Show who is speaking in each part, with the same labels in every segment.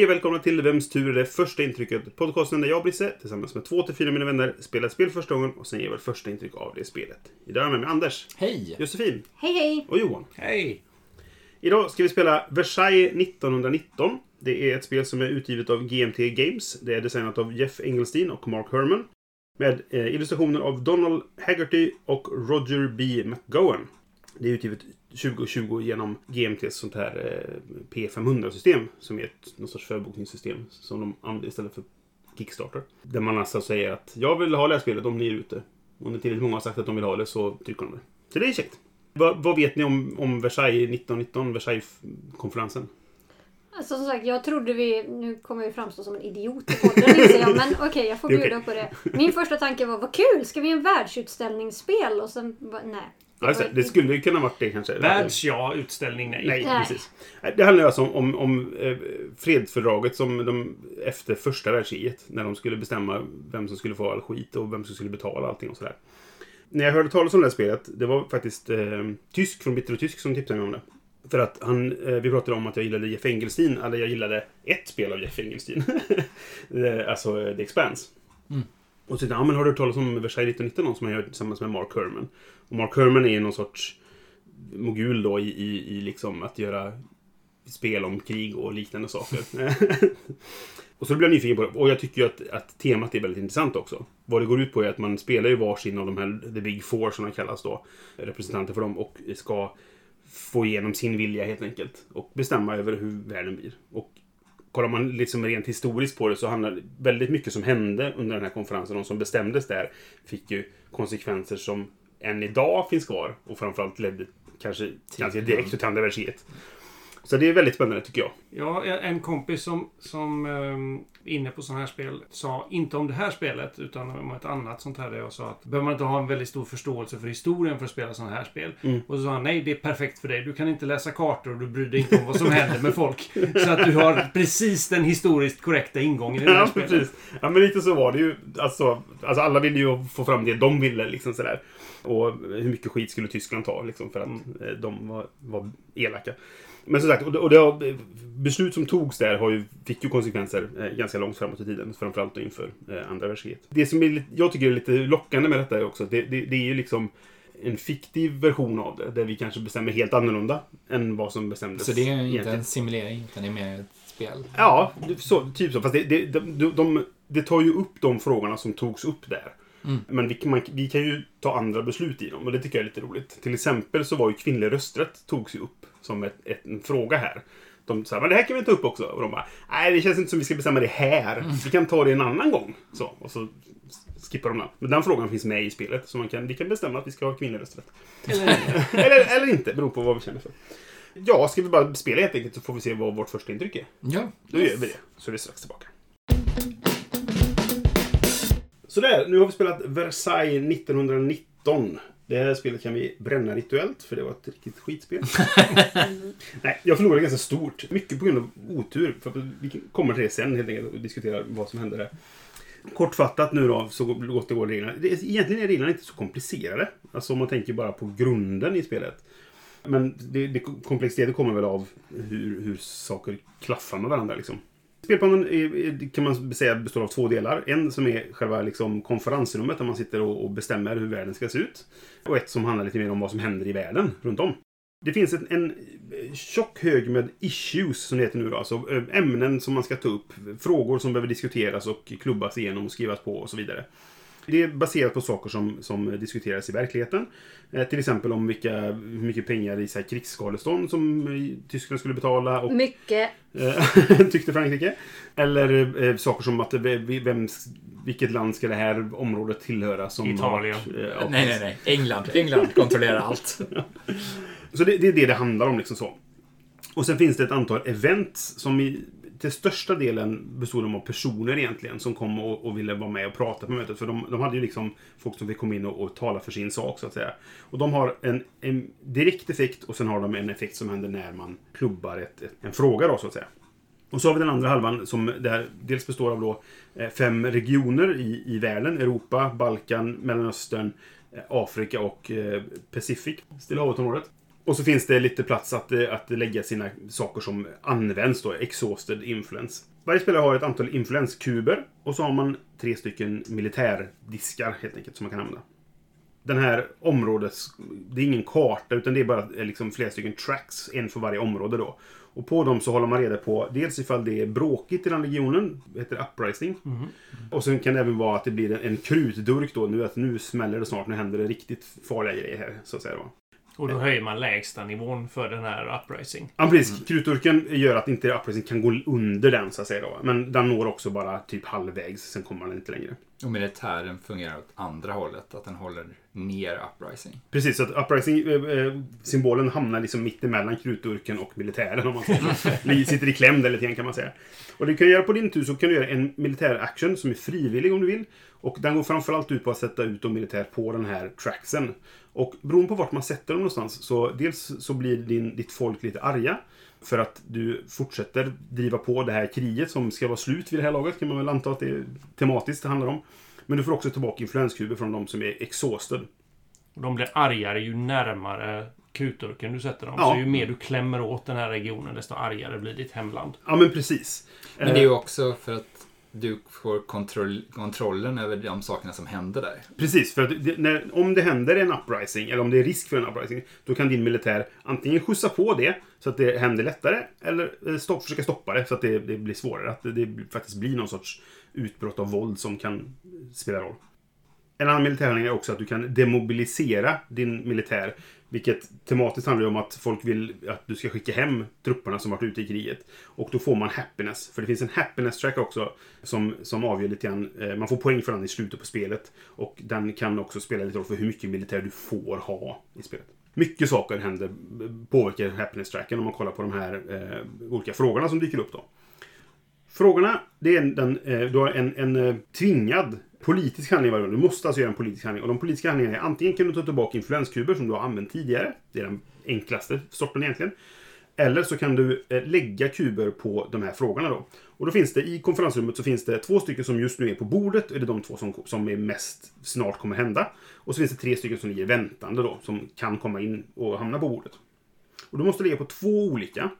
Speaker 1: Hej och välkomna till Vems tur är det första intrycket? Podcasten där jag och Brisse tillsammans med två till fyra mina vänner spelar ett spel första gången och sen ger vårt första intryck av det spelet. Idag är jag med mig Anders,
Speaker 2: Hej!
Speaker 1: Josefin
Speaker 3: Hej hej!
Speaker 1: och Johan.
Speaker 2: Hej!
Speaker 1: Idag ska vi spela Versailles 1919. Det är ett spel som är utgivet av GMT Games. Det är designat av Jeff Engelstein och Mark Herman. Med eh, illustrationer av Donald Haggerty och Roger B. McGowan. Det är utgivet 2020 genom GMTs sånt här eh, P500-system. Som är ett, någon sorts förbokningssystem som de använder istället för Kickstarter. Där man alltså säger att jag vill ha det här spelet om ni är ute. Om det tillräckligt många har sagt att de vill ha det så trycker de det. Så det är käckt. Vad, vad vet ni om, om Versailles 1919, Versailles-konferensen?
Speaker 3: Alltså som sagt, jag trodde vi... Nu kommer jag framstå som en idiot i podden inser jag, men okej, jag får bjuda
Speaker 1: okej.
Speaker 3: på det. Min första tanke var, vad kul! Ska vi göra en världsutställningsspel? Och sen, nej.
Speaker 1: Ja, det. skulle ju kunna varit det kanske.
Speaker 2: Världs ja, utställning nej.
Speaker 1: Nej,
Speaker 3: Nej.
Speaker 1: precis. Det handlar alltså om, om, om eh, fredsfördraget som de efter första världskriget. När de skulle bestämma vem som skulle få all skit och vem som skulle betala allting och sådär. När jag hörde talas om det här spelet, det var faktiskt eh, Tysk från Bitter och Tysk som tipsade mig om det. För att han, eh, vi pratade om att jag gillade Jeff Engelstein, eller jag gillade ett spel av Jeff Engelstein. Eh, alltså eh, The Expanse. Och så tänkte jag, ja men har du hört talas om Versailles 1919 som han gör tillsammans med Mark Herman? Och Mark Herman är ju någon sorts mogul då i, i, i liksom att göra spel om krig och liknande saker. och så blev jag nyfiken på det. Och jag tycker ju att, att temat är väldigt intressant också. Vad det går ut på är att man spelar ju varsin av de här The Big Four som de kallas då. Representanter för dem och ska få igenom sin vilja helt enkelt. Och bestämma över hur världen blir. Och kollar man liksom rent historiskt på det så handlar väldigt mycket som hände under den här konferensen. De som bestämdes där fick ju konsekvenser som än idag finns kvar. Och framförallt ledde kanske ganska direkt till andra världskriget. Så det är väldigt spännande tycker jag.
Speaker 2: Ja, en kompis som, som um, inne på sådana här spel sa inte om det här spelet utan om ett annat sånt här där jag sa att behöver man inte ha en väldigt stor förståelse för historien för att spela sådana här spel?
Speaker 1: Mm.
Speaker 2: Och så sa han nej, det är perfekt för dig. Du kan inte läsa kartor och du bryr dig inte om vad som händer med folk. Så att du har precis den historiskt korrekta ingången i det här
Speaker 1: Ja,
Speaker 2: spelet.
Speaker 1: precis. Ja, men lite så var det ju. Alltså, alltså alla ville ju få fram det de ville. Liksom sådär. Och hur mycket skit skulle Tyskland ta liksom, för att eh, de var, var elaka. Men som sagt, och det, och det har, beslut som togs där har ju, fick ju konsekvenser eh, ganska långt framåt i tiden. Framförallt då inför eh, andra världskriget. Det som är, jag tycker är lite lockande med detta är också att det, det, det är ju liksom en fiktiv version av det. Där vi kanske bestämmer helt annorlunda än vad som bestämdes.
Speaker 4: Så det är inte
Speaker 1: egentligen.
Speaker 4: en simulering, utan det är mer ett spel.
Speaker 1: Ja, så, typ så. Fast det, det, de, de, det tar ju upp de frågorna som togs upp där.
Speaker 4: Mm.
Speaker 1: Men vi, kan- man, vi kan ju ta andra beslut i dem och det tycker jag är lite roligt. Till exempel så var ju kvinnlig rösträtt togs ju upp som ett, ett, en fråga här. De sa, men det här kan vi ta upp också. Och de bara, nej det känns inte som vi ska bestämma det här. Vi kan ta det en annan gång. Så, och så skippar de den. Men den frågan finns med i spelet. Så man kan, vi kan bestämma att vi ska ha kvinnlig rösträtt. eller, eller inte, beror på vad vi känner för. Ja, ska vi bara spela helt enkelt så får vi se vad vårt första intryck är.
Speaker 4: Ja.
Speaker 1: Då gör vi det. Så är vi strax tillbaka. Sådär, nu har vi spelat Versailles 1919. Det här spelet kan vi bränna rituellt, för det var ett riktigt skitspel. Nej, jag förlorade ganska stort. Mycket på grund av otur. För vi kommer till det sen helt enkelt och diskuterar vad som hände där. Kortfattat nu då, så reglerna. Det är, egentligen är reglerna inte så komplicerade. Alltså om man tänker bara på grunden i spelet. Men det, det, komplexiteten kommer väl av hur, hur saker klaffar med varandra. Liksom. Spelplanen är, kan man säga består av två delar. En som är själva liksom, konferensrummet där man sitter och, och bestämmer hur världen ska se ut. Och ett som handlar lite mer om vad som händer i världen runt om. Det finns en, en tjock hög med issues, som det heter nu då. Alltså eh, ämnen som man ska ta upp, frågor som behöver diskuteras och klubbas igenom och skrivas på och så vidare. Det är baserat på saker som, som diskuteras i verkligheten. Eh, till exempel om vilka, hur mycket pengar i så här, krigsskadestånd som eh, Tyskland skulle betala. Och,
Speaker 3: Mycket.
Speaker 1: eh, tyckte Frankrike. Eller eh, saker som att vem, vilket land ska det här området tillhöra? Som
Speaker 2: Italien.
Speaker 1: Har, varit, eh,
Speaker 4: Nej, nej, nej. England. England kontrollerar allt.
Speaker 1: Så det, det är det det handlar om liksom så. Och sen finns det ett antal event som i till största delen bestod de av personer egentligen som kom och, och ville vara med och prata på mötet. För de, de hade ju liksom folk som fick komma in och, och tala för sin sak så att säga. Och de har en, en direkt effekt och sen har de en effekt som händer när man klubbar ett, ett, en fråga då så att säga. Och så har vi den andra halvan som där dels består av då eh, fem regioner i, i världen. Europa, Balkan, Mellanöstern, eh, Afrika och eh, Pacific. Stilla havet-området. Och så finns det lite plats att, eh, att lägga sina saker som används då. Exhausted influence. Varje spelare har ett antal influenskuber. Och så har man tre stycken militärdiskar helt enkelt som man kan använda. Den här områdes... Det är ingen karta utan det är bara eh, liksom flera stycken tracks. En för varje område då. Och på dem så håller man reda på dels ifall det är bråkigt i den regionen. Det heter uprising. Och sen kan det även vara att det blir en, en krutdurk då. Nu, att nu smäller det snart. Nu händer det riktigt farliga grejer här. Så att säga då.
Speaker 2: Och då höjer man lägsta nivån för den här uprising.
Speaker 1: Ja, precis. Krutdurken gör att inte uprising kan gå under den, så att säga. Då. Men den når också bara typ halvvägs, sen kommer den inte längre.
Speaker 4: Och militären fungerar åt andra hållet, att den håller ner uprising.
Speaker 1: Precis, så att uprising-symbolen hamnar liksom mitt emellan krutdurken och militären, om man säger. sitter i kläm där lite grann, kan man säga. Och det du kan göra på din tur så kan du göra en militär action som är frivillig om du vill. Och den går framförallt ut på att sätta ut de militär på den här tracksen. Och beroende på vart man sätter dem någonstans så dels så blir din, ditt folk lite arga. För att du fortsätter driva på det här kriget som ska vara slut vid det här laget kan man väl anta att det är tematiskt det handlar om. Men du får också tillbaka influenskuber från de som är exhausted.
Speaker 2: Och de blir argare ju närmare krutdurken du sätter dem.
Speaker 1: Ja.
Speaker 2: Så ju mer du klämmer åt den här regionen, desto argare blir ditt hemland.
Speaker 1: Ja men precis.
Speaker 4: Men det är ju också för att du får kontroll, kontrollen över de sakerna som händer där.
Speaker 1: Precis, för att det, när, om det händer en uprising, eller om det är risk för en uprising, då kan din militär antingen skjutsa på det så att det händer lättare, eller eh, stopp, försöka stoppa det så att det, det blir svårare. Att det, det faktiskt blir någon sorts utbrott av våld som kan spela roll. En annan militärhandling är också att du kan demobilisera din militär. Vilket tematiskt handlar om att folk vill att du ska skicka hem trupperna som varit ute i kriget. Och då får man happiness. För det finns en happiness track också som, som avgör lite grann. Eh, man får poäng för den i slutet på spelet. Och den kan också spela lite roll för hur mycket militär du får ha i spelet. Mycket saker händer, påverkar happiness-tracken om man kollar på de här eh, olika frågorna som dyker upp då. Frågorna, det är den, eh, du har en, en eh, tvingad politisk handling varje gång. Du måste alltså göra en politisk handling. Och de politiska handlingarna är antingen kan du ta tillbaka influenskuber som du har använt tidigare. Det är den enklaste sorten egentligen. Eller så kan du eh, lägga kuber på de här frågorna då. Och då finns det i konferensrummet så finns det två stycken som just nu är på bordet. Och det är de två som, som är mest snart kommer hända. Och så finns det tre stycken som ligger väntande då. Som kan komma in och hamna på bordet. Och du måste ligga på två olika.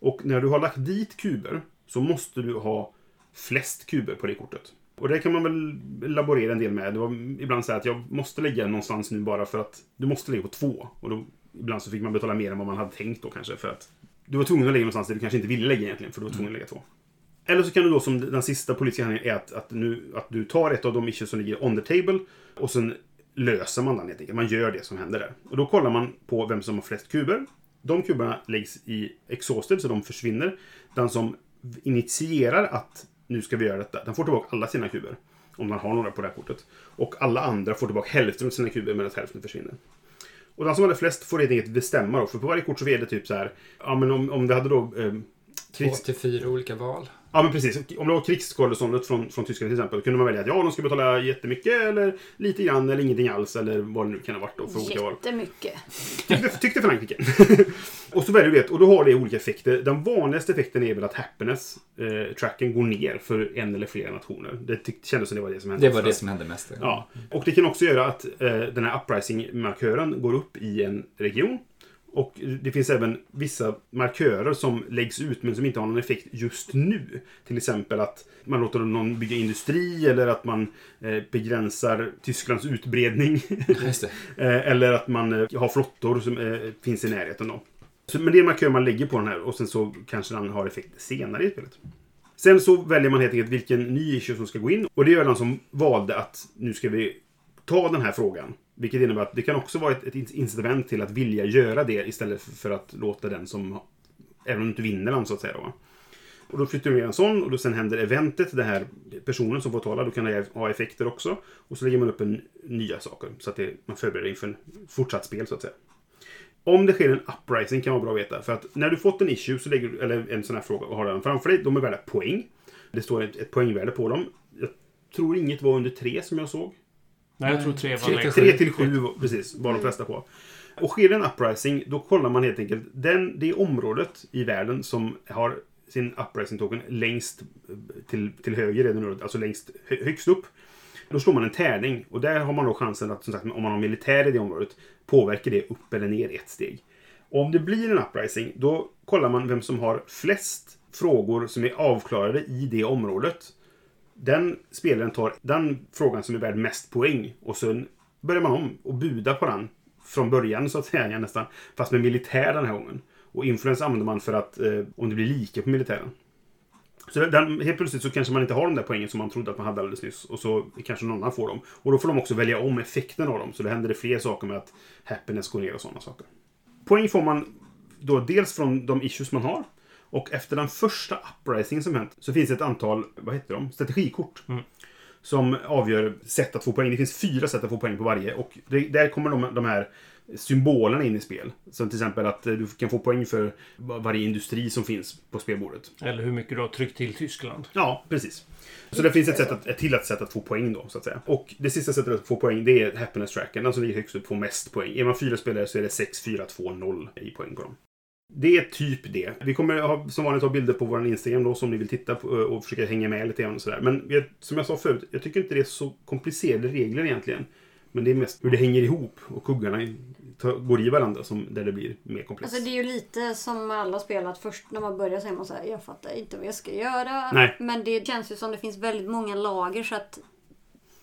Speaker 1: Och när du har lagt dit kuber så måste du ha flest kuber på det kortet. Och det kan man väl laborera en del med. Det var ibland så här att jag måste lägga någonstans nu bara för att du måste lägga på två. Och då, ibland så fick man betala mer än vad man hade tänkt då kanske för att du var tvungen att lägga någonstans där du kanske inte ville lägga egentligen för du var tvungen att lägga två. Eller så kan du då som den sista politiska handlingen är att, att, nu, att du tar ett av de issues som ligger on the table och sen löser man den helt enkelt. Man gör det som händer där. Och då kollar man på vem som har flest kuber. De kuberna läggs i exhausted så de försvinner. Den som initierar att nu ska vi göra detta, den får tillbaka alla sina kuber. Om man har några på det här kortet. Och alla andra får tillbaka hälften av sina kuber medan hälften försvinner. Och den som hade flest får helt enkelt bestämma då. För på varje kort så är det typ så här. Ja men om, om vi hade då... Eh,
Speaker 4: Två
Speaker 1: krigs...
Speaker 4: till fyra olika val.
Speaker 1: Ja men precis. Om det var krigsskadeståndet från, från Tyskland till exempel. Då kunde man välja att ja, de ska betala jättemycket eller lite grann eller ingenting alls. Eller vad det nu kan ha varit då för olika val.
Speaker 3: Jättemycket.
Speaker 1: Tyckte, tyckte Frankrike. och så väljer du det. Och då har det olika effekter. Den vanligaste effekten är väl att happiness-tracken går ner för en eller flera nationer. Det tyck, kändes som det var det som hände.
Speaker 4: Det var det som hände mest.
Speaker 1: Ja. Och det kan också göra att eh, den här uprising-markören går upp i en region. Och det finns även vissa markörer som läggs ut men som inte har någon effekt just nu. Till exempel att man låter någon bygga industri eller att man eh, begränsar Tysklands utbredning. Eh, eller att man eh, har flottor som finns i närheten. Då. Så, men det är en markör man lägger på den här och sen så kanske den har effekt senare i spelet. Sen så väljer man helt enkelt vilken ny issue som ska gå in. Och det gör den som valde att nu ska vi ta den här frågan. Vilket innebär att det kan också vara ett, ett incitament till att vilja göra det istället för, för att låta den som... Även om du inte vinner den så att säga då. Och då flyttar du ner en sån och då sen händer eventet, den här personen som får tala, då kan det ha effekter också. Och så lägger man upp en nya saker så att det, man förbereder inför en fortsatt spel så att säga. Om det sker en uprising kan vara bra att veta. För att när du fått en issue, så lägger du, eller en sån här fråga och har den framför dig. De är värda poäng. Det står ett, ett poängvärde på dem. Jag tror inget var under tre som jag såg.
Speaker 2: Nej, jag tror tre var
Speaker 4: Tre till
Speaker 2: längst.
Speaker 4: sju.
Speaker 1: 3 till 7 precis, var de flesta på. Och sker det en uprising, då kollar man helt enkelt den, det området i världen som har sin uprising token längst till, till höger, är det nu, alltså längst hö, högst upp. Då slår man en tärning och där har man då chansen att, som sagt, om man har militär i det området, påverkar det upp eller ner ett steg. Och om det blir en uprising, då kollar man vem som har flest frågor som är avklarade i det området. Den spelaren tar den frågan som är värd mest poäng och sen börjar man om och buda på den från början så att säga nästan. Fast med militär den här gången. Och influens använder man för att eh, om det blir lika på militären. Så den, helt plötsligt så kanske man inte har de där poängen som man trodde att man hade alldeles nyss. Och så kanske någon annan får dem. Och då får de också välja om effekten av dem. Så då händer det fler saker med att happiness går ner och sådana saker. Poäng får man då dels från de issues man har. Och efter den första uprisingen som hänt så finns det ett antal, vad heter de, strategikort. Som avgör sätt att få poäng. Det finns fyra sätt att få poäng på varje. Och det, där kommer de, de här symbolerna in i spel. Som till exempel att eh, du kan få poäng för varje industri som finns på spelbordet.
Speaker 2: Eller hur mycket du har tryckt till Tyskland.
Speaker 1: Ja, precis. Så det finns ett, sätt att, ett till ett sätt att få poäng då, så att säga. Och det sista sättet att få poäng, det är happiness tracken. Den som ligger högst upp får mest poäng. Är man fyra spelare så är det 6, 4, 2, 0 i poäng på dem. Det är typ det. Vi kommer ha, som vanligt ha bilder på vår Instagram då, som ni vill titta på och försöka hänga med lite grann och sådär. Men jag, som jag sa förut, jag tycker inte det är så komplicerade regler egentligen. Men det är mest hur det hänger ihop och kuggarna går i varandra som, där det blir mer komplext.
Speaker 3: Alltså det är ju lite som alla spel att först när man börjar säger man så här, jag fattar inte vad jag ska göra.
Speaker 1: Nej.
Speaker 3: Men det känns ju som det finns väldigt många lager så att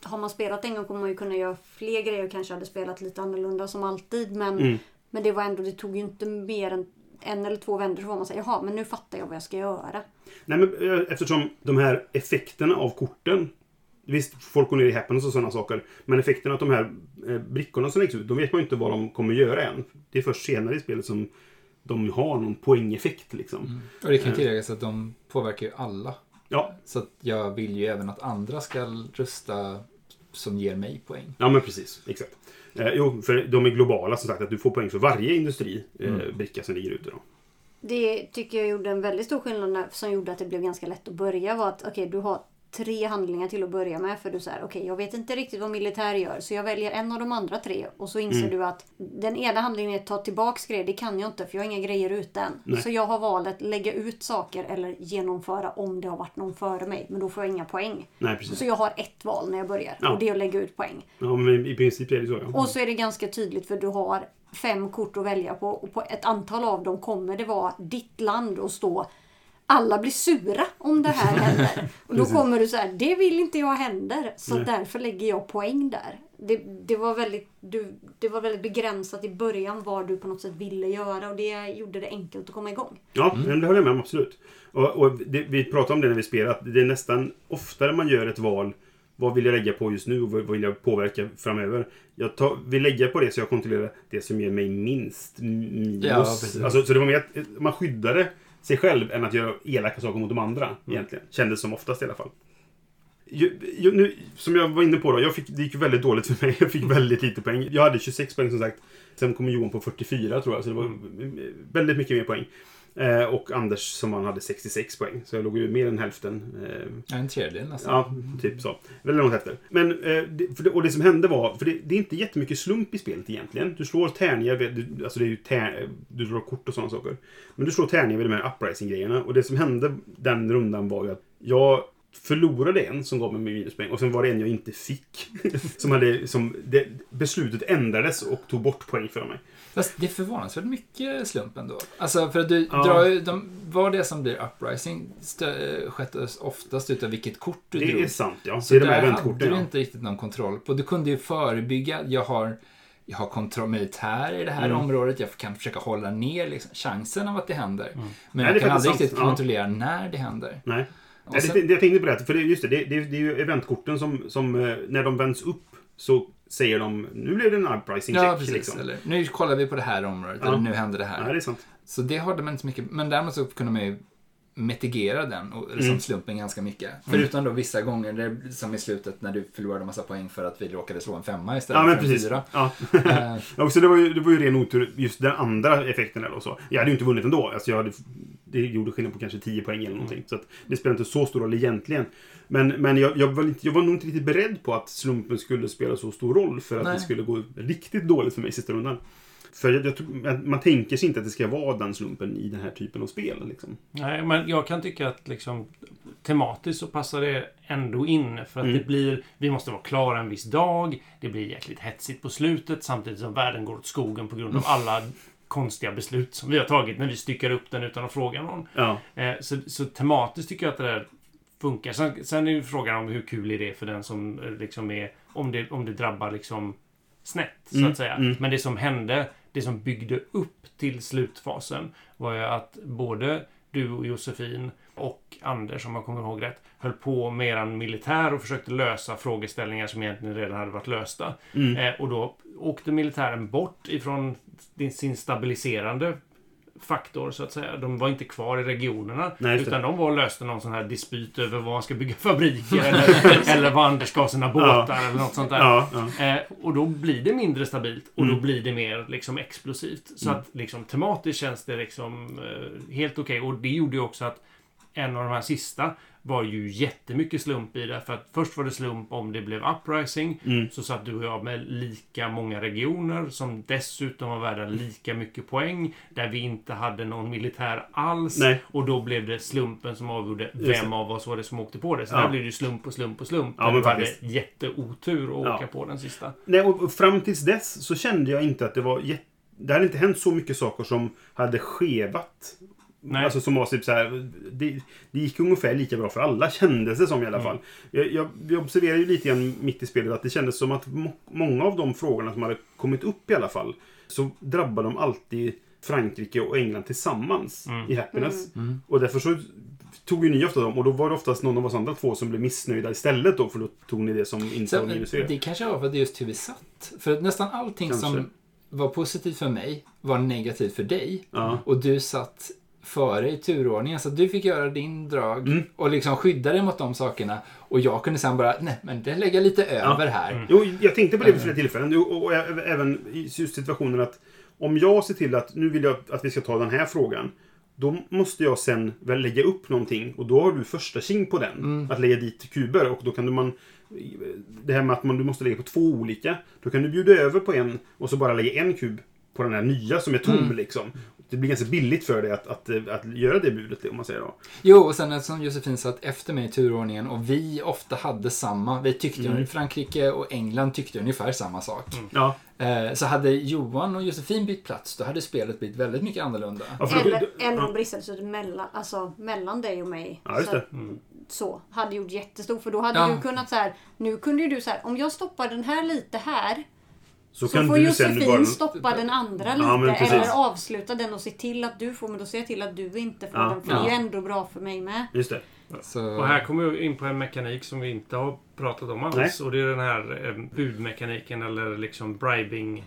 Speaker 3: har man spelat en gång kommer man ju kunna göra fler grejer och kanske hade spelat lite annorlunda som alltid. Men,
Speaker 1: Mm.
Speaker 3: men det var ändå, det tog ju inte mer än en eller två vändor så var man säger jaha men nu fattar jag vad jag ska göra.
Speaker 1: Nej, men eh, eftersom de här effekterna av korten Visst, folk går ner i happiness och sådana saker. Men effekterna av de här eh, brickorna som läggs ut, de vet man ju inte vad de kommer göra än. Det är först senare i spelet som de har någon poängeffekt liksom.
Speaker 4: Och det kan ju tilläggas att de påverkar ju alla.
Speaker 1: Ja,
Speaker 4: Så att jag vill ju även att andra ska rösta som ger mig poäng.
Speaker 1: ja, men precis. Exakt. Eh, jo, för de är globala som sagt. Att du får poäng för varje industri eh,
Speaker 4: Mm.
Speaker 1: som ligger ute. Då.
Speaker 3: Det tycker jag gjorde en väldigt stor skillnad som gjorde att det blev ganska lätt att börja var att okej du har tre handlingar till att börja med för du säger okej jag vet inte riktigt vad militär gör så jag väljer en av de andra tre och så inser
Speaker 1: Mm.
Speaker 3: du att den ena handlingen är att ta tillbaks grejer, det kan jag inte för jag har inga grejer ute än.
Speaker 1: Nej.
Speaker 3: Så jag har valt att lägga ut saker eller genomföra om det har varit någon före mig men då får jag inga poäng.
Speaker 1: Nej, precis.
Speaker 3: Så jag har ett val när jag börjar
Speaker 1: Ja.
Speaker 3: och det är att lägga ut poäng.
Speaker 1: Ja, men i princip är det så. Ja.
Speaker 3: Och så är det ganska tydligt för du har fem kort att välja på och på ett antal av dem kommer det vara ditt land och stå alla blir sura om det här händer. Och då kommer du så här, det vill inte jag händer. Så
Speaker 1: Nej.
Speaker 3: därför lägger jag poäng där. Det, det, var väldigt, du, det var väldigt begränsat i början vad du på något sätt ville göra och det gjorde det enkelt att komma igång.
Speaker 1: Ja, men det håller jag med om absolut. Och, och det, vi pratade om det när vi spelade, att det är nästan oftare man gör ett val. Vad vill jag lägga på just nu och vad vill jag påverka framöver? Jag tar, vill lägga på det så jag kontrollerar det som ger mig minst minus.
Speaker 4: Ja, precis.
Speaker 1: alltså, så det var mer att man skyddade sig själv än att göra elaka saker mot de andra. Egentligen. Kändes som oftast i alla fall. Ju, ju, nu, som jag var inne på då, jag fick, det gick väldigt dåligt för mig. Jag fick väldigt lite poäng. Jag hade 26 poäng som sagt. Sen kom Johan på 44 tror jag, så det var väldigt mycket mer poäng. Eh, och Anders som han hade 66 poäng. Så jag låg ju mer än hälften. Eh,
Speaker 4: Ja, En tredjedel nästan.
Speaker 1: Ja, typ så. Väldigt långt efter. Men, eh, det, och det som hände var, för det, det är inte jättemycket slump i spelet egentligen. Du slår tärningar, du, alltså det är ju tär, du drar kort och sådana saker. Men du slår tärningar vid de här uprising-grejerna. Och det som hände den rundan var ju att jag förlorade en som gav mig minuspoäng och sen var det en jag inte fick. som hade, som det, beslutet ändrades och tog bort poäng för mig.
Speaker 4: Fast det är förvånansvärt mycket slump ändå. Alltså för att du
Speaker 1: Ja.
Speaker 4: drar ju, de, vad det som blir uprising sköttes oftast utav vilket kort du
Speaker 1: Det
Speaker 4: drog.
Speaker 1: är sant ja.
Speaker 4: Så
Speaker 1: det är de
Speaker 4: där hade du inte riktigt någon kontroll på. Du kunde ju förebygga, jag har, jag har kontroll militär i det här
Speaker 1: Mm.
Speaker 4: området, jag kan försöka hålla ner liksom, chansen av att det händer. Men
Speaker 1: Nej,
Speaker 4: jag
Speaker 1: det
Speaker 4: kan aldrig riktigt
Speaker 1: sant. Ja.
Speaker 4: kontrollera när det händer.
Speaker 1: Nej.
Speaker 4: Sen-
Speaker 1: det, jag tänkte på det, för det, just det, det, det, det är ju eventkorten som, som eh, när de vänds upp så säger de nu blev det en uprising
Speaker 4: Ja,
Speaker 1: check.
Speaker 4: precis.
Speaker 1: liksom.
Speaker 4: Eller, nu kollar vi på det här området,
Speaker 1: Ja.
Speaker 4: eller nu händer det här.
Speaker 1: Nej, det är sant.
Speaker 4: Så det hade man inte så mycket. Men däremot så kunde man ju mitigerar den, och,
Speaker 1: Mm.
Speaker 4: som slumpen, ganska mycket. Förutom då vissa gånger, där, som i slutet när du förlorade massa poäng för att vi råkade slå en femma istället
Speaker 1: Ja, men
Speaker 4: för en
Speaker 1: precis.
Speaker 4: fyra.
Speaker 1: Ja.
Speaker 4: Eh,
Speaker 1: Också, det, var ju, det var ju ren otur, just den andra effekten eller så. Jag hade ju inte vunnit ändå. Alltså, jag hade, det gjorde skillnad på kanske 10 poäng eller någonting. Så att, det spelar inte så stor roll egentligen. Men, men jag, jag, var inte, jag var nog inte riktigt beredd på att slumpen skulle spela så stor roll för att
Speaker 4: Nej.
Speaker 1: det skulle gå riktigt dåligt för mig i sista rundan. För jag, jag, man tänker sig inte att det ska vara den slumpen i den här typen av spel. Liksom.
Speaker 2: Nej, men jag kan tycka att liksom tematiskt så passar det ändå in. För att
Speaker 1: Mm.
Speaker 2: det blir... Vi måste vara klara en viss dag. Det blir jäkligt hetsigt på slutet samtidigt som världen går åt skogen på grund av alla konstiga beslut som vi har tagit när vi styckar upp den utan att fråga någon.
Speaker 1: Ja.
Speaker 2: Eh, så, så tematiskt tycker jag att det där funkar. Sen, sen är ju frågan om hur kul är det för den som eh, liksom är... Om det, om det drabbar liksom snett, så
Speaker 1: Mm,
Speaker 2: att säga.
Speaker 1: mm.
Speaker 2: Men det som hände, det som byggde upp till slutfasen var ju att både du och Josefin och Anders, om jag kommer ihåg rätt, höll på med eran militär och försökte lösa frågeställningar som egentligen redan hade varit lösta.
Speaker 1: Mm.
Speaker 2: Eh, och då åkte militären bort ifrån sin stabiliserande faktor, så att säga. De var inte kvar i regionerna.
Speaker 1: Nej, det.
Speaker 2: utan de var och löste någon sån här dispyt över var man ska bygga fabriker eller, eller var Anders ska ha sina båtar eller något sånt där.
Speaker 1: Ja, ja.
Speaker 2: Eh, och då blir det mindre stabilt och
Speaker 1: Mm.
Speaker 2: då blir det mer liksom explosivt. Så
Speaker 1: Mm.
Speaker 2: att liksom tematiskt känns det liksom eh, helt okej. Och det gjorde ju också att en av de här sista var ju jättemycket slump i det. För att först var det slump om det blev uprising.
Speaker 1: Mm.
Speaker 2: Så satt du och jag med lika många regioner som dessutom var värda lika mycket poäng. Där vi inte hade någon militär alls.
Speaker 1: Nej.
Speaker 2: Och då blev det slumpen som avgjorde vem av oss var det som åkte på det. Så
Speaker 1: Ja.
Speaker 2: där blev det slump och slump och slump.
Speaker 1: Ja, men
Speaker 2: du hade jätteotur att
Speaker 1: Ja.
Speaker 2: åka på den sista.
Speaker 1: Nej, och fram tills dess så kände jag inte att det var jätte... Det hade inte hänt så mycket saker som hade skevat.
Speaker 2: Nej.
Speaker 1: Alltså som var typ så här, det, det gick ungefär lika bra för alla kändes det som i alla fall. Jag, jag, jag observerade ju lite grann mitt i spelet att det kändes som att må, många av de frågorna som hade kommit upp i alla fall så drabbade de alltid Frankrike och England tillsammans
Speaker 2: Mm.
Speaker 1: i Happiness. Och därför så tog ju ni ofta dem och då var det oftast någon av oss andra två som blev missnöjda istället då för då tog ni det som inte var minus
Speaker 4: det kanske var för att det är just hur vi satt. För att nästan allting
Speaker 1: Kanske.
Speaker 4: som var positivt för mig var negativt för dig.
Speaker 1: Ja.
Speaker 4: Och du satt före i turordningen. Så du fick göra din drag
Speaker 1: Mm.
Speaker 4: och liksom skydda dig mot de sakerna. Och jag kunde sen bara, nej men det lägger lite över här.
Speaker 1: Jo, jag tänkte på det vid flera tillfällen. Jo, Och, även i situationen att om jag ser till att nu vill jag att vi ska ta den här frågan. Då måste jag sen väl lägga upp någonting och då har du första king på den. Att lägga dit kuber och då kan du man... Det här med att man, du måste lägga på två olika. Då kan du bjuda över på en och så bara lägga en kub på den här nya som är tom liksom. Det blir ganska billigt för dig att, att, att göra det budet om man säger då.
Speaker 4: Jo, och sen eftersom Josefin satt efter mig i turordningen och vi ofta hade samma. Vi tyckte,
Speaker 1: Mm.
Speaker 4: Frankrike och England tyckte ungefär samma sak.
Speaker 1: Ja.
Speaker 4: Eh, Så hade Johan och Josefin bytt plats, då hade spelet blivit väldigt mycket annorlunda.
Speaker 1: Ja, för
Speaker 3: Eller, eller om bristade mellan, alltså, mellan dig och mig.
Speaker 1: Ja, just
Speaker 3: så,
Speaker 1: det.
Speaker 3: att- så. Hade gjort jättestor. För då hade
Speaker 4: Ja.
Speaker 3: du kunnat så här. Nu kunde ju du så här. Om jag stoppar den här lite här.
Speaker 1: Så,
Speaker 3: Så
Speaker 1: kan
Speaker 3: får
Speaker 1: du sen
Speaker 3: Josefin
Speaker 1: bara...
Speaker 3: stoppa den andra lite.
Speaker 1: Ja,
Speaker 3: eller avsluta den och se till att du får. Men då ser jag till att du inte får
Speaker 1: Ja.
Speaker 3: den. För det är
Speaker 4: Ja.
Speaker 3: ju ändå bra för mig med.
Speaker 1: Just det.
Speaker 4: Så...
Speaker 2: Och här kommer vi in på en mekanik som vi inte har pratat om alls.
Speaker 1: Nej.
Speaker 2: Och det är den här eh, budmekaniken eller liksom bribing.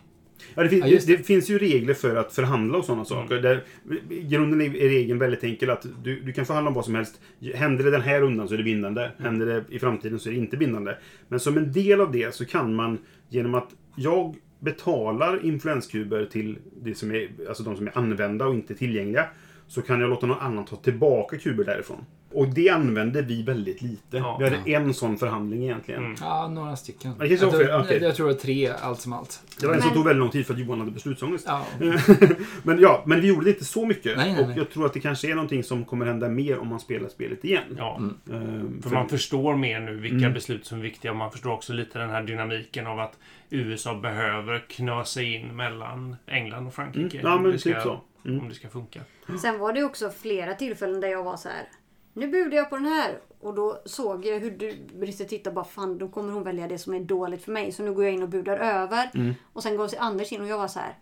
Speaker 1: Ja, det, finns,
Speaker 4: Ja, just
Speaker 1: det. finns ju regler för att förhandla och sådana saker. Där, I grunden är är regeln väldigt enkel. att du, du kan förhandla om vad som helst. Händer det den här rundan så är det bindande. Händer det i framtiden så är det inte bindande. Men som en del av det så kan man genom att jag betalar influenskuber till det som är, alltså de som är använda och inte tillgängliga. Så kan jag låta någon annan ta tillbaka kuber därifrån. Och det använde vi väldigt lite.
Speaker 2: Ja.
Speaker 1: vi hade en sån förhandling egentligen.
Speaker 2: Mm.
Speaker 4: Ja, några stycken. Jag,
Speaker 1: var
Speaker 4: tror,
Speaker 1: okej.
Speaker 4: jag tror det var tre allt som allt.
Speaker 1: Det var en som tog väldigt lång tid för att Johan hade beslutsångest.
Speaker 4: Ja.
Speaker 1: men ja, men vi gjorde det inte så mycket.
Speaker 4: Nej, nej,
Speaker 1: och
Speaker 4: nej.
Speaker 1: jag tror att det kanske är någonting som kommer hända mer om man spelar spelet igen.
Speaker 2: Ja.
Speaker 1: Ehm,
Speaker 2: För man förstår mer nu vilka
Speaker 1: Mm.
Speaker 2: beslut som är viktiga. Och man förstår också lite den här dynamiken av att USA behöver knösa in mellan England och Frankrike.
Speaker 1: Mm. Ja,
Speaker 2: om
Speaker 1: men typ så. Mm.
Speaker 2: Om det ska funka.
Speaker 3: Sen var det också flera tillfällen där jag var så här. Nu budar jag på den här. Och då såg jag hur du Brisse tittade bara fan då kommer hon välja det som är dåligt för mig. Så nu går jag in och budar över.
Speaker 1: Mm.
Speaker 3: Och sen går Anders in och jag var så här.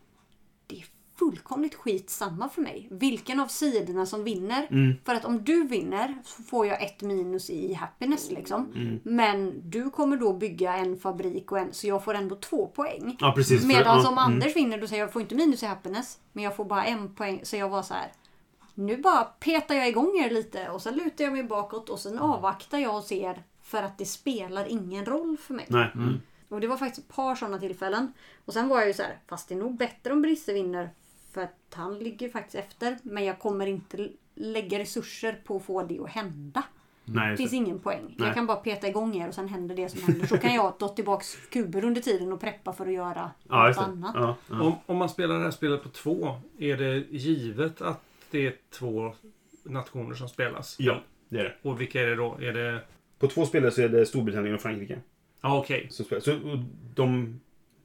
Speaker 3: Det är fullkomligt skit samma för mig. Vilken av sidorna som vinner.
Speaker 1: Mm.
Speaker 3: För att om du vinner så får jag ett minus i happiness liksom.
Speaker 1: Mm.
Speaker 3: Men du kommer då bygga en fabrik och en, så jag får ändå två poäng.
Speaker 1: Ja, precis. för-
Speaker 3: Medan
Speaker 1: ja,
Speaker 3: om
Speaker 1: mm.
Speaker 3: Anders vinner då säger jag jag får inte minus i happiness. Men jag får bara en poäng. Så jag var så här. Nu bara petar jag igång er lite och sen lutar jag mig bakåt och sen avvaktar jag och ser för att det spelar ingen roll för mig.
Speaker 1: Nej. Mm.
Speaker 3: Och det var faktiskt ett par sådana tillfällen. Och sen var jag ju så här, fast det är nog bättre om Brisse vinner. För att han ligger faktiskt efter. Men jag kommer inte lägga resurser på att få det att hända.
Speaker 1: Nej,
Speaker 3: Det finns
Speaker 1: det.
Speaker 3: ingen poäng.
Speaker 1: Nej.
Speaker 3: Jag kan bara peta igång er och sen händer det som händer. Så kan jag ta tillbaks kuber under tiden och preppa för att göra
Speaker 1: Ja,
Speaker 3: något annat.
Speaker 1: Ja, ja.
Speaker 2: Om, om man spelar det här spelet på två, är det givet att det är två nationer som spelas?
Speaker 1: ja, det är det.
Speaker 2: Och vilka är det då? Är det...
Speaker 1: På två spelare så är det Storbritannien och Frankrike
Speaker 2: Ja, okej.
Speaker 1: som spelar. Så och de...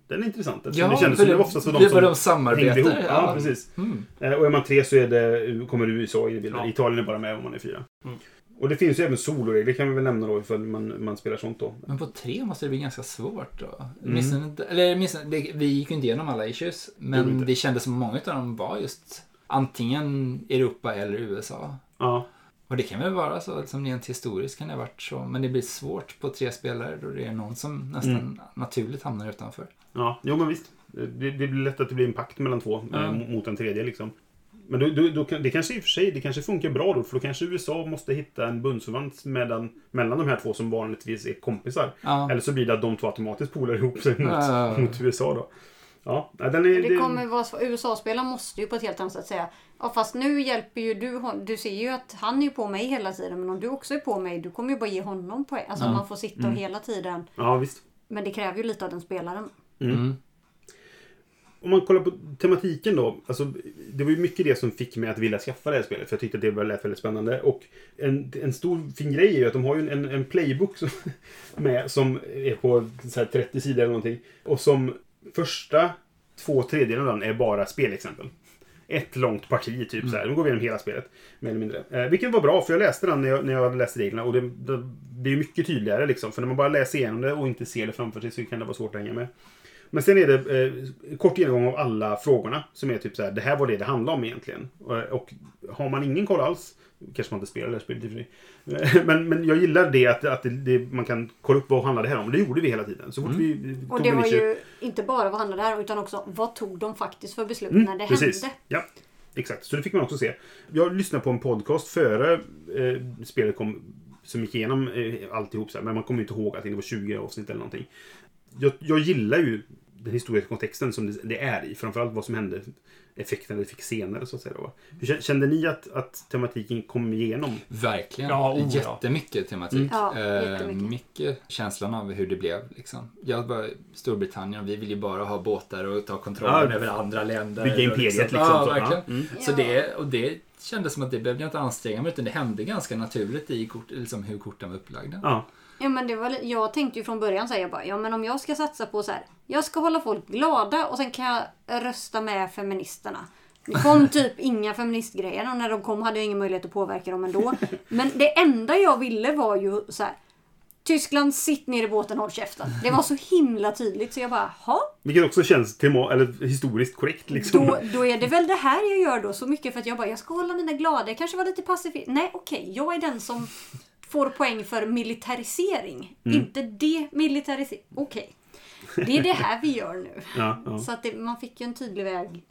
Speaker 1: Den är intressant.
Speaker 4: Ja,
Speaker 1: det kändes
Speaker 4: för
Speaker 1: som det var oftast var de som
Speaker 4: de samarbetar.
Speaker 1: ihop. Ja, precis.
Speaker 4: Mm.
Speaker 1: Eh, Och är man tre så är det, kommer USA in i bilden.
Speaker 2: Ja.
Speaker 1: Italien är bara med om man är fyra.
Speaker 2: Mm.
Speaker 1: Och det finns ju även soloregler kan vi väl nämna då ifall man, man spelar sånt då.
Speaker 4: Men på tre måste det bli ganska svårt då.
Speaker 1: Mm.
Speaker 4: Inte- Eller det- vi gick ju inte igenom alla issues. Men det kändes som många av dem var just antingen Europa eller USA.
Speaker 1: Ja,
Speaker 4: Och det kan väl vara så, liksom rent historiskt kan det ha varit så. Men det blir svårt på tre spelare då det är någon som nästan
Speaker 1: Mm.
Speaker 4: naturligt hamnar utanför.
Speaker 1: ja. jo men visst. Det, det blir lätt att det blir en pakt mellan två
Speaker 4: Ja.
Speaker 1: eh, mot en tredje liksom. Men då, då, då, det kanske i och för sig det kanske funkar bra då, för då kanske USA måste hitta en bundsförvant mellan, mellan de här två som vanligtvis är kompisar.
Speaker 4: Ja.
Speaker 1: Eller så blir det att de två automatiskt polar ihop sig mot,
Speaker 4: Ja.
Speaker 1: mot USA då. Ja, den är...
Speaker 3: Det kommer vara så. USA-spelaren måste ju på ett helt annat sätt säga. Ja fast nu hjälper ju du Du ser ju att han är på mig hela tiden. Men om du också är på mig. Du kommer ju bara ge honom poäng. Alltså
Speaker 4: Ja.
Speaker 3: man får sitta
Speaker 1: Mm.
Speaker 3: och hela tiden.
Speaker 1: Ja, visst.
Speaker 3: Men det kräver ju lite av den spelaren.
Speaker 4: Mm.
Speaker 1: Om man kollar på tematiken då. Alltså, det var ju mycket det som fick mig att vilja skaffa det här spelet. För jag tyckte att det var lät väldigt spännande. Och en, en stor fin grej är ju att de har ju en, en playbook som, med som är på så här 30 sidor eller någonting. Och som första två tredjedelar av den är bara spelexempel. Ett långt parti, typ så här. Nu går vi igenom hela spelet. Mer eller mindre. Eh, vilket var bra, för jag läste den när jag, när jag hade läst reglerna. Och det, det, det är mycket tydligare liksom. För när man bara läser igenom det och inte ser det framför sig så kan det vara svårt att hänga med. Men sen är det eh, kort genomgång av alla frågorna. Som är typ så här, det här var det det handlade om egentligen. Och, och har man ingen koll alls, kanske man inte spelar det här spelet i sig. Men, men jag gillar det att, att det, det, man kan kolla upp vad handlar det här om. Det gjorde vi hela tiden. Så fort vi
Speaker 3: Och det var ju inte bara vad handlade det här utan också vad tog de faktiskt för beslut
Speaker 1: Mm,
Speaker 3: när det
Speaker 1: precis.
Speaker 3: hände.
Speaker 1: Ja, exakt. Så det fick man också se. Jag lyssnade på en podcast före eh, spelet kom, som gick igenom eh, alltihop. Så här, men man kommer inte ihåg att det var 20 avsnitt eller någonting. Jag, jag gillar ju den historiska kontexten som det, det är i. Framförallt vad som hände, effekterna det fick senare så att säga. Då. Hur kä- Kände ni att, att tematiken kom igenom?
Speaker 4: Verkligen.
Speaker 2: Ja, oh.
Speaker 4: Jättemycket tematik.
Speaker 3: Ja,
Speaker 4: Eh,
Speaker 3: jättemycket.
Speaker 4: mycket känslan av hur det blev. Liksom. Jag var i Storbritannien, vi vill ju bara ha båtar och ta kontrollen
Speaker 1: Ja,
Speaker 4: över andra länder.
Speaker 1: bygga
Speaker 4: och
Speaker 1: imperiet, liksom,
Speaker 4: Ja,
Speaker 1: så,
Speaker 4: verkligen.
Speaker 1: ja. Mm.
Speaker 4: Så det, och det kändes som att det behövde jag inte anstränga mig utan det hände ganska naturligt i kort, liksom hur korten var upplagda.
Speaker 1: Ja,
Speaker 3: Ja, men det var, jag tänkte ju från början säga bara, ja men om jag ska satsa på så här. Jag ska hålla folk glada och sen kan jag rösta med feministerna. Det kom typ inga feministgrejer och när de kom hade jag ingen möjlighet att påverka dem ändå. Men det enda jag ville var ju så här. Tyskland, sitt ner i båten, håll käften. Det var så himla tydligt så jag bara, ha?
Speaker 1: vilket också känns tema, eller historiskt korrekt. Liksom.
Speaker 3: Då, då är det väl det här jag gör då så mycket för att jag bara, jag ska hålla mina glada. Jag kanske var lite pacifist. Nej, okej. jag är den som får poäng för militarisering. Inte demilitarisering. Okej. Det är det här vi gör nu.
Speaker 1: Ja, ja.
Speaker 3: Så att det, man fick ju en tydlig väg.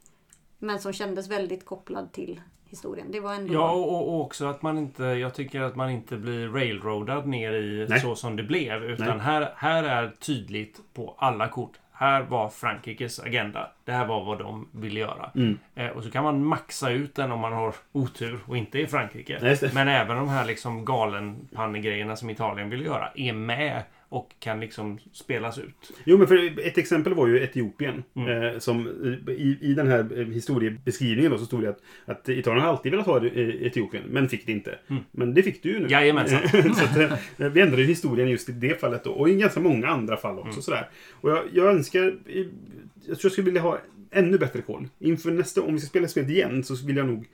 Speaker 3: Men som kändes väldigt kopplad till historien. Det var ändå...
Speaker 2: Ja, och, och också att man inte... Jag tycker att man inte blir railroadad ner i
Speaker 1: Nej.
Speaker 2: så som det blev. Utan
Speaker 1: Nej.
Speaker 2: här, här är tydligt på alla kort. Här var Frankrikes agenda. Det här var vad de ville göra.
Speaker 1: Mm.
Speaker 2: Eh, och så kan man maxa ut den om man har otur och inte är i Frankrike. Men även de här liksom galenpannegrejerna som Italien vill göra är med och kan liksom spelas ut.
Speaker 1: Jo, men för ett exempel var ju Etiopien.
Speaker 2: Mm.
Speaker 1: Eh, som i, I den här historiebeskrivningen då, så stod det att, att Italien har alltid velat ha eh, Etiopien, men fick det inte.
Speaker 2: Mm.
Speaker 1: Men det fick du ju nu.
Speaker 2: Jajamensan.
Speaker 1: så att, eh, vi ändrade historien just i det fallet då. Och i ganska många andra fall också.
Speaker 2: Mm.
Speaker 1: Sådär. Och jag, jag önskar... Jag tror jag skulle vilja ha ännu bättre koll. Inför nästa... Om vi ska spela spelet igen så vill jag nog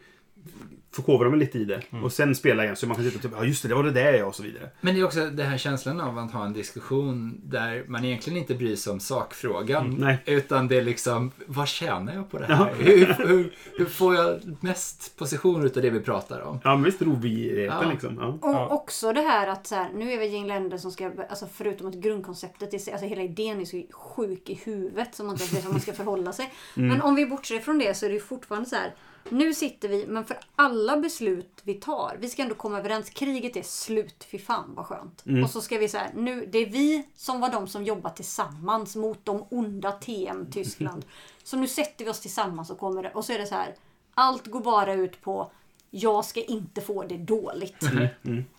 Speaker 1: förkovra mig lite i det.
Speaker 2: Mm.
Speaker 1: Och sen spela igen så man kan sitta och typ, ja just det, det var det där ja, och så vidare.
Speaker 4: Men det är också den här känslan av att ha en diskussion där man egentligen inte bryr sig om sakfrågan.
Speaker 1: Mm, nej.
Speaker 4: Utan det är liksom, vad tjänar jag på det här?
Speaker 1: Ja.
Speaker 4: Hur, hur, hur får jag mest position utav det vi pratar om?
Speaker 1: Ja, men visst rovigheten
Speaker 4: Ja.
Speaker 1: liksom. Ja.
Speaker 3: Och
Speaker 2: Ja.
Speaker 3: också det här att så här, nu är vi ett gäng länder som ska, alltså förutom att grundkonceptet, är, alltså hela idén är så sjuk i huvudet som man inte vet hur man ska förhålla sig.
Speaker 1: Mm.
Speaker 3: Men om vi bortser från det så är det ju fortfarande så här, nu sitter vi, men för alla beslut vi tar, vi ska ändå komma överens. Kriget är slut, fy fan vad skönt. Och så ska vi säga, nu, det är vi som var de som jobbar tillsammans mot de onda TM Tyskland. Så nu sätter vi oss tillsammans och kommer och så är det så här, allt går bara ut på jag ska inte få det dåligt.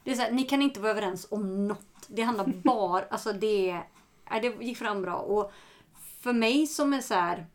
Speaker 3: Det är så här, ni kan inte vara överens om något. Det handlar bara, alltså det, det gick fram bra. Och för mig som är så här,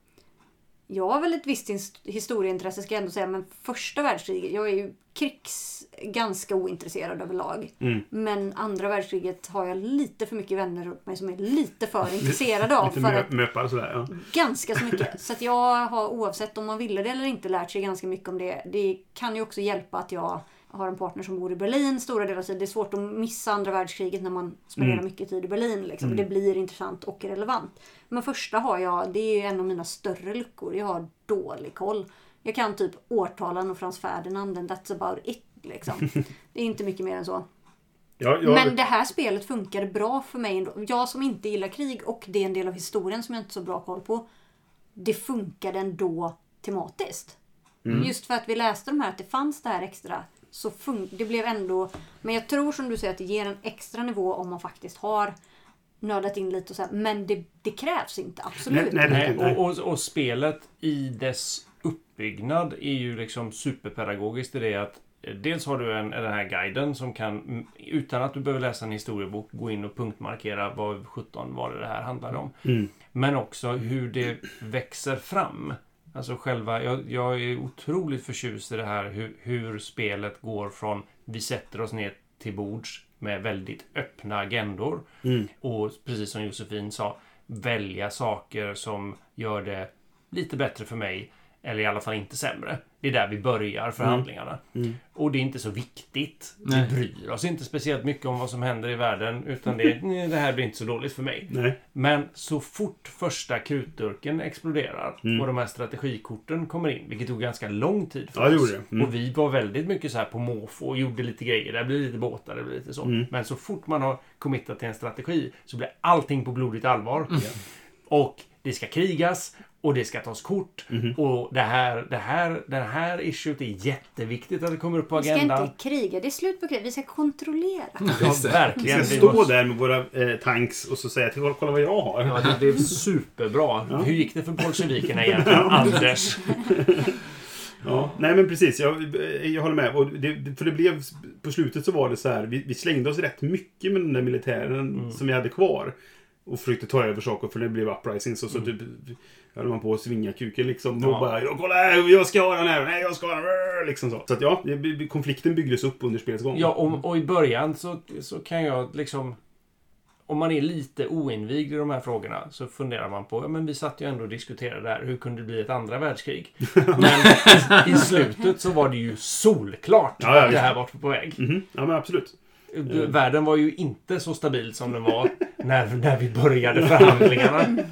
Speaker 3: jag har väl ett visst his- historieintresse ska jag ändå säga, men första världskriget, jag är ju krigs ganska ointresserad överlag.
Speaker 1: Mm.
Speaker 3: Men andra världskriget har jag lite för mycket vänner runt mig som är lite för intresserade av.
Speaker 1: Lite
Speaker 3: För att
Speaker 1: möpar sådär. Ja.
Speaker 3: Ganska så mycket. Så att jag har oavsett om man ville det eller inte lärt sig ganska mycket om det. Det kan ju också hjälpa att jag har en partner som bor i Berlin stora delar av tiden. Det är svårt att missa andra världskriget när man spenderar
Speaker 1: Mm.
Speaker 3: mycket tid i Berlin. Liksom. Det blir intressant och relevant. Men första har jag, det är en av mina större luckor. Jag har dålig koll. Jag kan typ årtalen och Frans Ferdinand and that's about it. Liksom. Det är inte mycket mer än så.
Speaker 1: Ja, jag,
Speaker 3: Men det här spelet funkade bra för mig ändå. Jag som inte gillar krig och det är en del av historien som jag inte har så bra koll på. Det funkade ändå tematiskt. Just för att vi läste de här att det fanns det här extra. Så fun- det blev ändå... Men jag tror som du säger att det ger en extra nivå om man faktiskt har nördat in lite och så här. Men det, det krävs inte, absolut.
Speaker 1: Nej, nej,
Speaker 2: Nej,
Speaker 1: nej.
Speaker 2: och, och, och spelet i dess uppbyggnad är ju liksom superpedagogiskt i det att eh, Dels har du en, den här guiden som kan, utan att du behöver läsa en historiebok, gå in och punktmarkera vad 17 var det det här handlade om.
Speaker 1: Mm.
Speaker 2: Men också hur det växer fram. Alltså själva, jag, jag är otroligt förtjust i det här hur, hur spelet går från vi sätter oss ner till bords med väldigt öppna agendor.
Speaker 1: Mm.
Speaker 2: Och precis som Josefin sa, välja saker som gör det lite bättre för mig. Eller i alla fall inte sämre. Det är där vi börjar förhandlingarna.
Speaker 1: Mm.
Speaker 2: Och det är inte så viktigt.
Speaker 4: Nej.
Speaker 2: Vi bryr oss inte speciellt mycket om vad som händer i världen. Utan det, "Nej, det här blir inte så dåligt för mig.
Speaker 1: Nej.
Speaker 2: Men så fort första krutdurken exploderar
Speaker 1: Mm.
Speaker 2: och de här strategikorten kommer in, vilket tog ganska lång tid för
Speaker 1: Ja,
Speaker 2: oss.
Speaker 1: Mm.
Speaker 2: Och vi var väldigt mycket så här på måfå och gjorde lite grejer. Det blir lite båtar, det blir lite så.
Speaker 1: Mm.
Speaker 2: Men så fort man har committat till en strategi så blir allting på blodigt allvar. Och det ska krigas och det ska tas kort.
Speaker 1: Mhm.
Speaker 2: Och det här, det här, det här issuet är jätteviktigt att det kommer upp på
Speaker 3: Vi ska
Speaker 2: agendan.
Speaker 3: inte kriga, det är slut på krig. Vi ska kontrollera.
Speaker 2: Ja,
Speaker 4: det.
Speaker 1: Vi
Speaker 2: verkligen.
Speaker 1: ska stå där med våra eh, tanks och så säga till kolla, kolla vad jag har.
Speaker 2: Ja, det blev superbra. Hur gick det för bolsjevikerna egentligen, Anders?
Speaker 1: Ja, nej men precis. Jag, jag håller med. Och det, för det blev, på slutet så var det så här. Vi, vi slängde oss rätt mycket med den där militären som vi hade kvar. Och försökte ta över saker för det blev uprisings och så typ höll man på att svinga kuken liksom. Och
Speaker 2: Ja.
Speaker 1: bara "Ja, kolla här, jag ska ha den här, nej jag ska ha den här. Liksom så. Så att ja, konflikten byggdes upp under spelets gång.
Speaker 2: Ja, och, och i början så, så kan jag liksom... Om man är lite oinvigd i de här frågorna så funderar man på, ja men vi satt ju ändå och diskuterade det här, hur kunde det bli ett andra världskrig? Men i, i slutet så var det ju solklart
Speaker 1: Ja, ja,
Speaker 2: att det här var på väg.
Speaker 1: Mhm. ja men absolut.
Speaker 2: Världen var ju inte så stabil som den var när, när vi började förhandlingarna.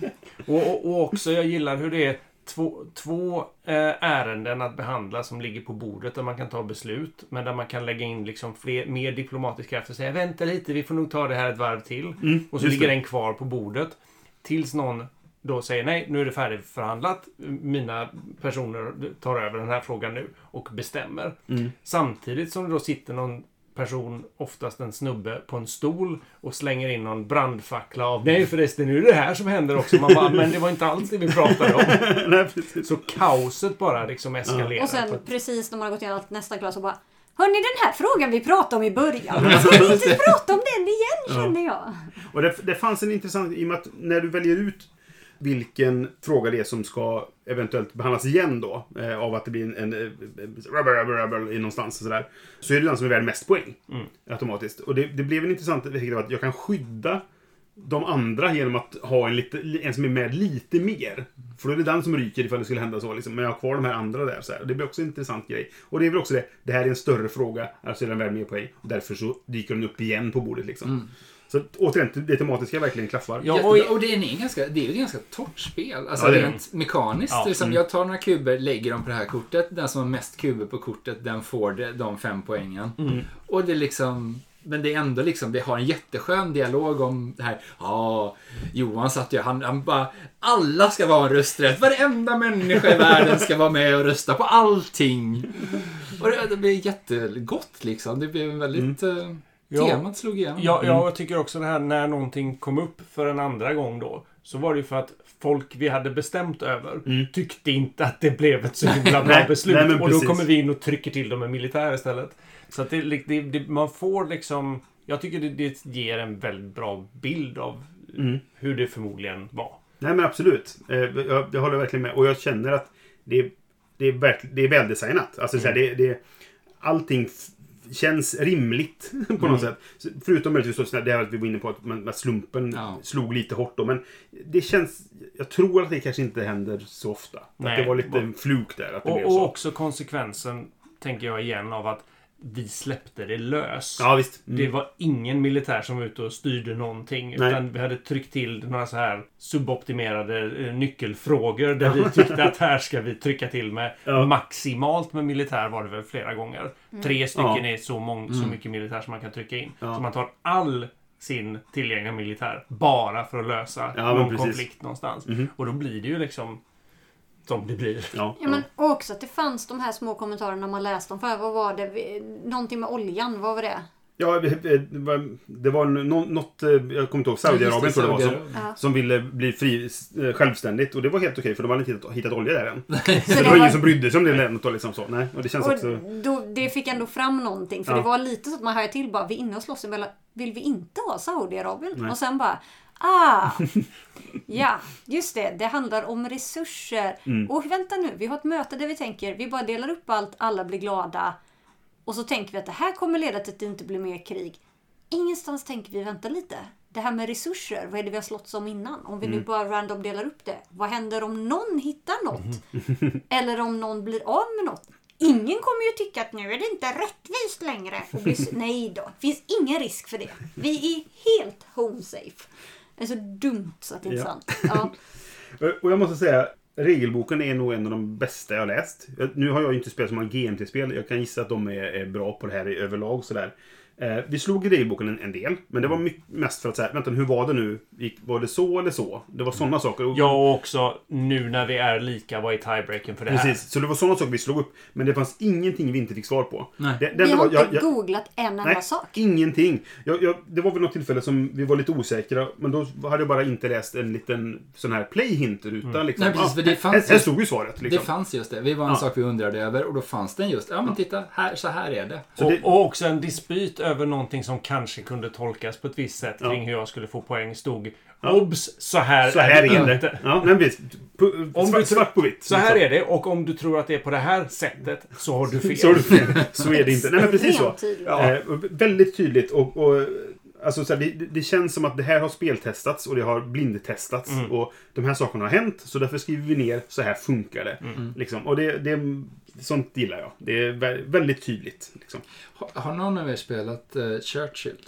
Speaker 2: Och, och, och också, jag gillar hur det är två, två eh, ärenden att behandla som ligger på bordet där man kan ta beslut. Men där man kan lägga in liksom fler, mer diplomatisk kraft och säga vänta lite, vi får nog ta det här ett varv till.
Speaker 1: Mm,
Speaker 2: och så ligger
Speaker 1: det.
Speaker 2: den kvar på bordet. Tills någon då säger nej, nu är det färdigförhandlat. Mina personer tar över den här frågan nu och bestämmer.
Speaker 1: Mm.
Speaker 2: Samtidigt som det då sitter någon person, oftast en snubbe, på en stol och slänger in någon brandfackla av Nej förresten, nu är det här som händer också. Man bara, men det var inte alls det vi pratade om.
Speaker 1: nej.
Speaker 2: Så kaoset bara liksom eskalerar.
Speaker 3: Och sen
Speaker 2: ett-
Speaker 3: precis när man har gått igenom nästa klass och bara Hörni den här frågan vi pratade om i början. Ska vi inte prata om den igen känner jag.
Speaker 1: Och det, det fanns en intressant, i och med att när du väljer ut vilken fråga det är som ska eventuellt behandlas igen då, eh, av att det blir en, en eh, rubber, rubber, rubber någonstans och sådär, så är det den som är värd mest poäng. Automatiskt. Och det, det blev en intressant effekt av att jag kan skydda de andra genom att ha en, lite, en som är med lite mer. För då är det den som ryker ifall det skulle hända så. Liksom. Men jag har kvar de här andra där. Så här. Det blir också en intressant grej. Och det är väl också det. Det här är en större fråga. Alltså är den värd mer poäng. Och därför så dyker den upp igen på bordet. Liksom. Så återigen, det tematiska verkligen klaffar.
Speaker 2: Ja, och-
Speaker 4: och det är, en ganska, det är ju ett ganska torrt spel. Alltså
Speaker 1: Ja, det
Speaker 4: rent mekaniskt.
Speaker 2: Ja,
Speaker 4: liksom,
Speaker 1: mm.
Speaker 4: Jag tar några kuber, lägger dem på det här kortet. Den som har mest kuber på kortet, den får det, de fem poängen.
Speaker 2: Mm.
Speaker 4: Och det är liksom... men det är ändå liksom, det har en jätteskön dialog om det här. Ja, Johan satt ju, han, han bara, alla ska vara en rösträtt. Varenda människa i världen ska vara med och rösta på allting. Och det, det blir jättegott liksom. Det blev väldigt, eh,
Speaker 2: Ja.
Speaker 4: temat slog igenom.
Speaker 2: Ja, ja, jag tycker också det här när någonting kom upp för en andra gång då. Så var det ju för att folk vi hade bestämt över tyckte inte att det blev ett så himla bra beslut.
Speaker 1: nej,
Speaker 2: och då
Speaker 1: precis.
Speaker 2: kommer vi in och trycker till dem med militär istället. Så att det, det, det, man får liksom... Jag tycker det, det ger en väldigt bra bild av hur det förmodligen var.
Speaker 1: Nej men absolut. Eh, Jag, jag håller verkligen med. Och jag känner att det är, det är, verk, det är väldesignat. Alltså, så här, det, det, allting känns rimligt på något sätt. Förutom möjligtvis då, det här att vi var inne på att, man, att slumpen
Speaker 4: Ja.
Speaker 1: slog lite hårt då. Men det känns... Jag tror att det kanske inte händer så ofta.
Speaker 2: Nej.
Speaker 1: Att det var lite en fluk där. Att det
Speaker 2: Och,
Speaker 1: blev
Speaker 2: och
Speaker 1: så.
Speaker 2: också konsekvensen, tänker jag igen, av att vi släppte det lös.
Speaker 1: Ja visst. Mm.
Speaker 2: Det var ingen militär som var ute och styrde någonting.
Speaker 1: Nej.
Speaker 2: Utan vi hade tryckt till några så här suboptimerade eh, nyckelfrågor där vi tyckte att här ska vi trycka till med
Speaker 1: Ja.
Speaker 2: maximalt med militär var det väl flera gånger. Tre stycken
Speaker 1: Ja.
Speaker 2: är så, mång, så mycket militär som man kan trycka in.
Speaker 1: Ja.
Speaker 2: Så man tar all sin tillgängliga militär bara för att lösa någon
Speaker 1: precis.
Speaker 2: konflikt någonstans.
Speaker 1: Mhm.
Speaker 2: Och då blir det ju liksom som det blir.
Speaker 1: Ja,
Speaker 3: Ja, men också att det fanns de här små kommentarerna man läste om. För vad var det? Någonting med oljan, vad var det?
Speaker 1: Ja, det det var, något, eh, jag kommer inte ihåg, Saudiarabien tror jag det var, som.
Speaker 3: Ja.
Speaker 1: som ville bli fri, eh, självständigt. Och det var helt okej för de hade inte hittat, hittat olja där än.
Speaker 3: Så
Speaker 1: det var ingen som brydde sig om det länet och liksom så. Nej, och det känns
Speaker 3: Och
Speaker 1: också...
Speaker 3: då, det fick ändå fram någonting. För
Speaker 1: Ja.
Speaker 3: det var lite så att man hör till bara, vi är inne och slåss emellan. Vill vi inte ha Saudiarabien? Och sen bara, ah! ja, just det. Det handlar om resurser.
Speaker 1: Mm.
Speaker 3: Och vänta nu, vi har ett möte där vi tänker, vi bara delar upp allt, alla blir glada. Och så tänker vi att det här kommer leda till att det inte blir mer krig. Ingenstans tänker vi, vänta lite. Det här med resurser, vad är det vi har slåtts om innan? Om vi
Speaker 1: Mm.
Speaker 3: nu bara random delar upp det. Vad händer om någon hittar något? Eller om någon blir av med något? Ingen kommer ju tycka att nu är det inte rättvist längre. Och bli, så- nej då, det finns ingen risk för det. Vi är helt home safe. Det är så dumt så att det är
Speaker 1: Ja.
Speaker 3: sant. Ja.
Speaker 1: Och jag måste säga, regelboken är nog en av de bästa jag läst. Nu har jag ju inte spelat så många GMT-spel. Jag kan gissa att de är, är bra på det här i överlag. Sådär. Eh, vi slog i regelboken en, en del, men det var mycket, mest för att säga, vänta hur var det nu? Gick, var det så eller så? Det var sådana saker.
Speaker 2: Ja, och också nu när vi är lika, vad är tiebreaken för det här?
Speaker 1: Precis, så det var sådana saker vi slog upp. Men det fanns ingenting vi inte fick svar på.
Speaker 4: Nej.
Speaker 1: Det, det
Speaker 3: Vi har
Speaker 1: var-
Speaker 3: inte
Speaker 1: jag- jag-
Speaker 3: googlat en enda
Speaker 1: Nej,
Speaker 3: sak.
Speaker 1: ingenting. Jag, jag, det var vid något tillfälle som vi var lite osäkra. Men då hade jag bara inte läst en liten sån här play-hint-ruta. Liksom.
Speaker 4: Nej, precis, för det fanns
Speaker 1: här, här stod ju svaret. Liksom.
Speaker 4: Det fanns just det. Det var en
Speaker 1: Ja.
Speaker 4: sak vi undrade över och då fanns den just. Ja men titta, här, så här är det.
Speaker 1: Så
Speaker 2: och,
Speaker 1: det-
Speaker 2: och också en dispyt över någonting som kanske kunde tolkas på ett visst sätt
Speaker 1: Ja.
Speaker 2: kring hur jag skulle få poäng. Stod
Speaker 1: Ja.
Speaker 2: Obs! Så här,
Speaker 1: Så här
Speaker 2: är det inte.
Speaker 1: Ja, men visst.
Speaker 2: Om
Speaker 1: svart,
Speaker 2: du
Speaker 1: svart på vitt.
Speaker 2: Så här
Speaker 1: liksom.
Speaker 2: är det och om du tror att det är på det här sättet så har du fel.
Speaker 1: Så, är det fel. så är det inte. Nej, men precis så.
Speaker 3: Tydligt.
Speaker 1: Eh, väldigt tydligt. Och, och, alltså, så här, det, det känns som att det här har speltestats och det har blindtestats.
Speaker 2: Mm.
Speaker 1: Och de här sakerna har hänt. Så därför skriver vi ner, så här funkar det.
Speaker 2: Mm.
Speaker 1: Liksom. Och det, det, sånt gillar jag. Det är vä- väldigt tydligt. Liksom.
Speaker 4: Har, har någon av er spelat uh, Churchill?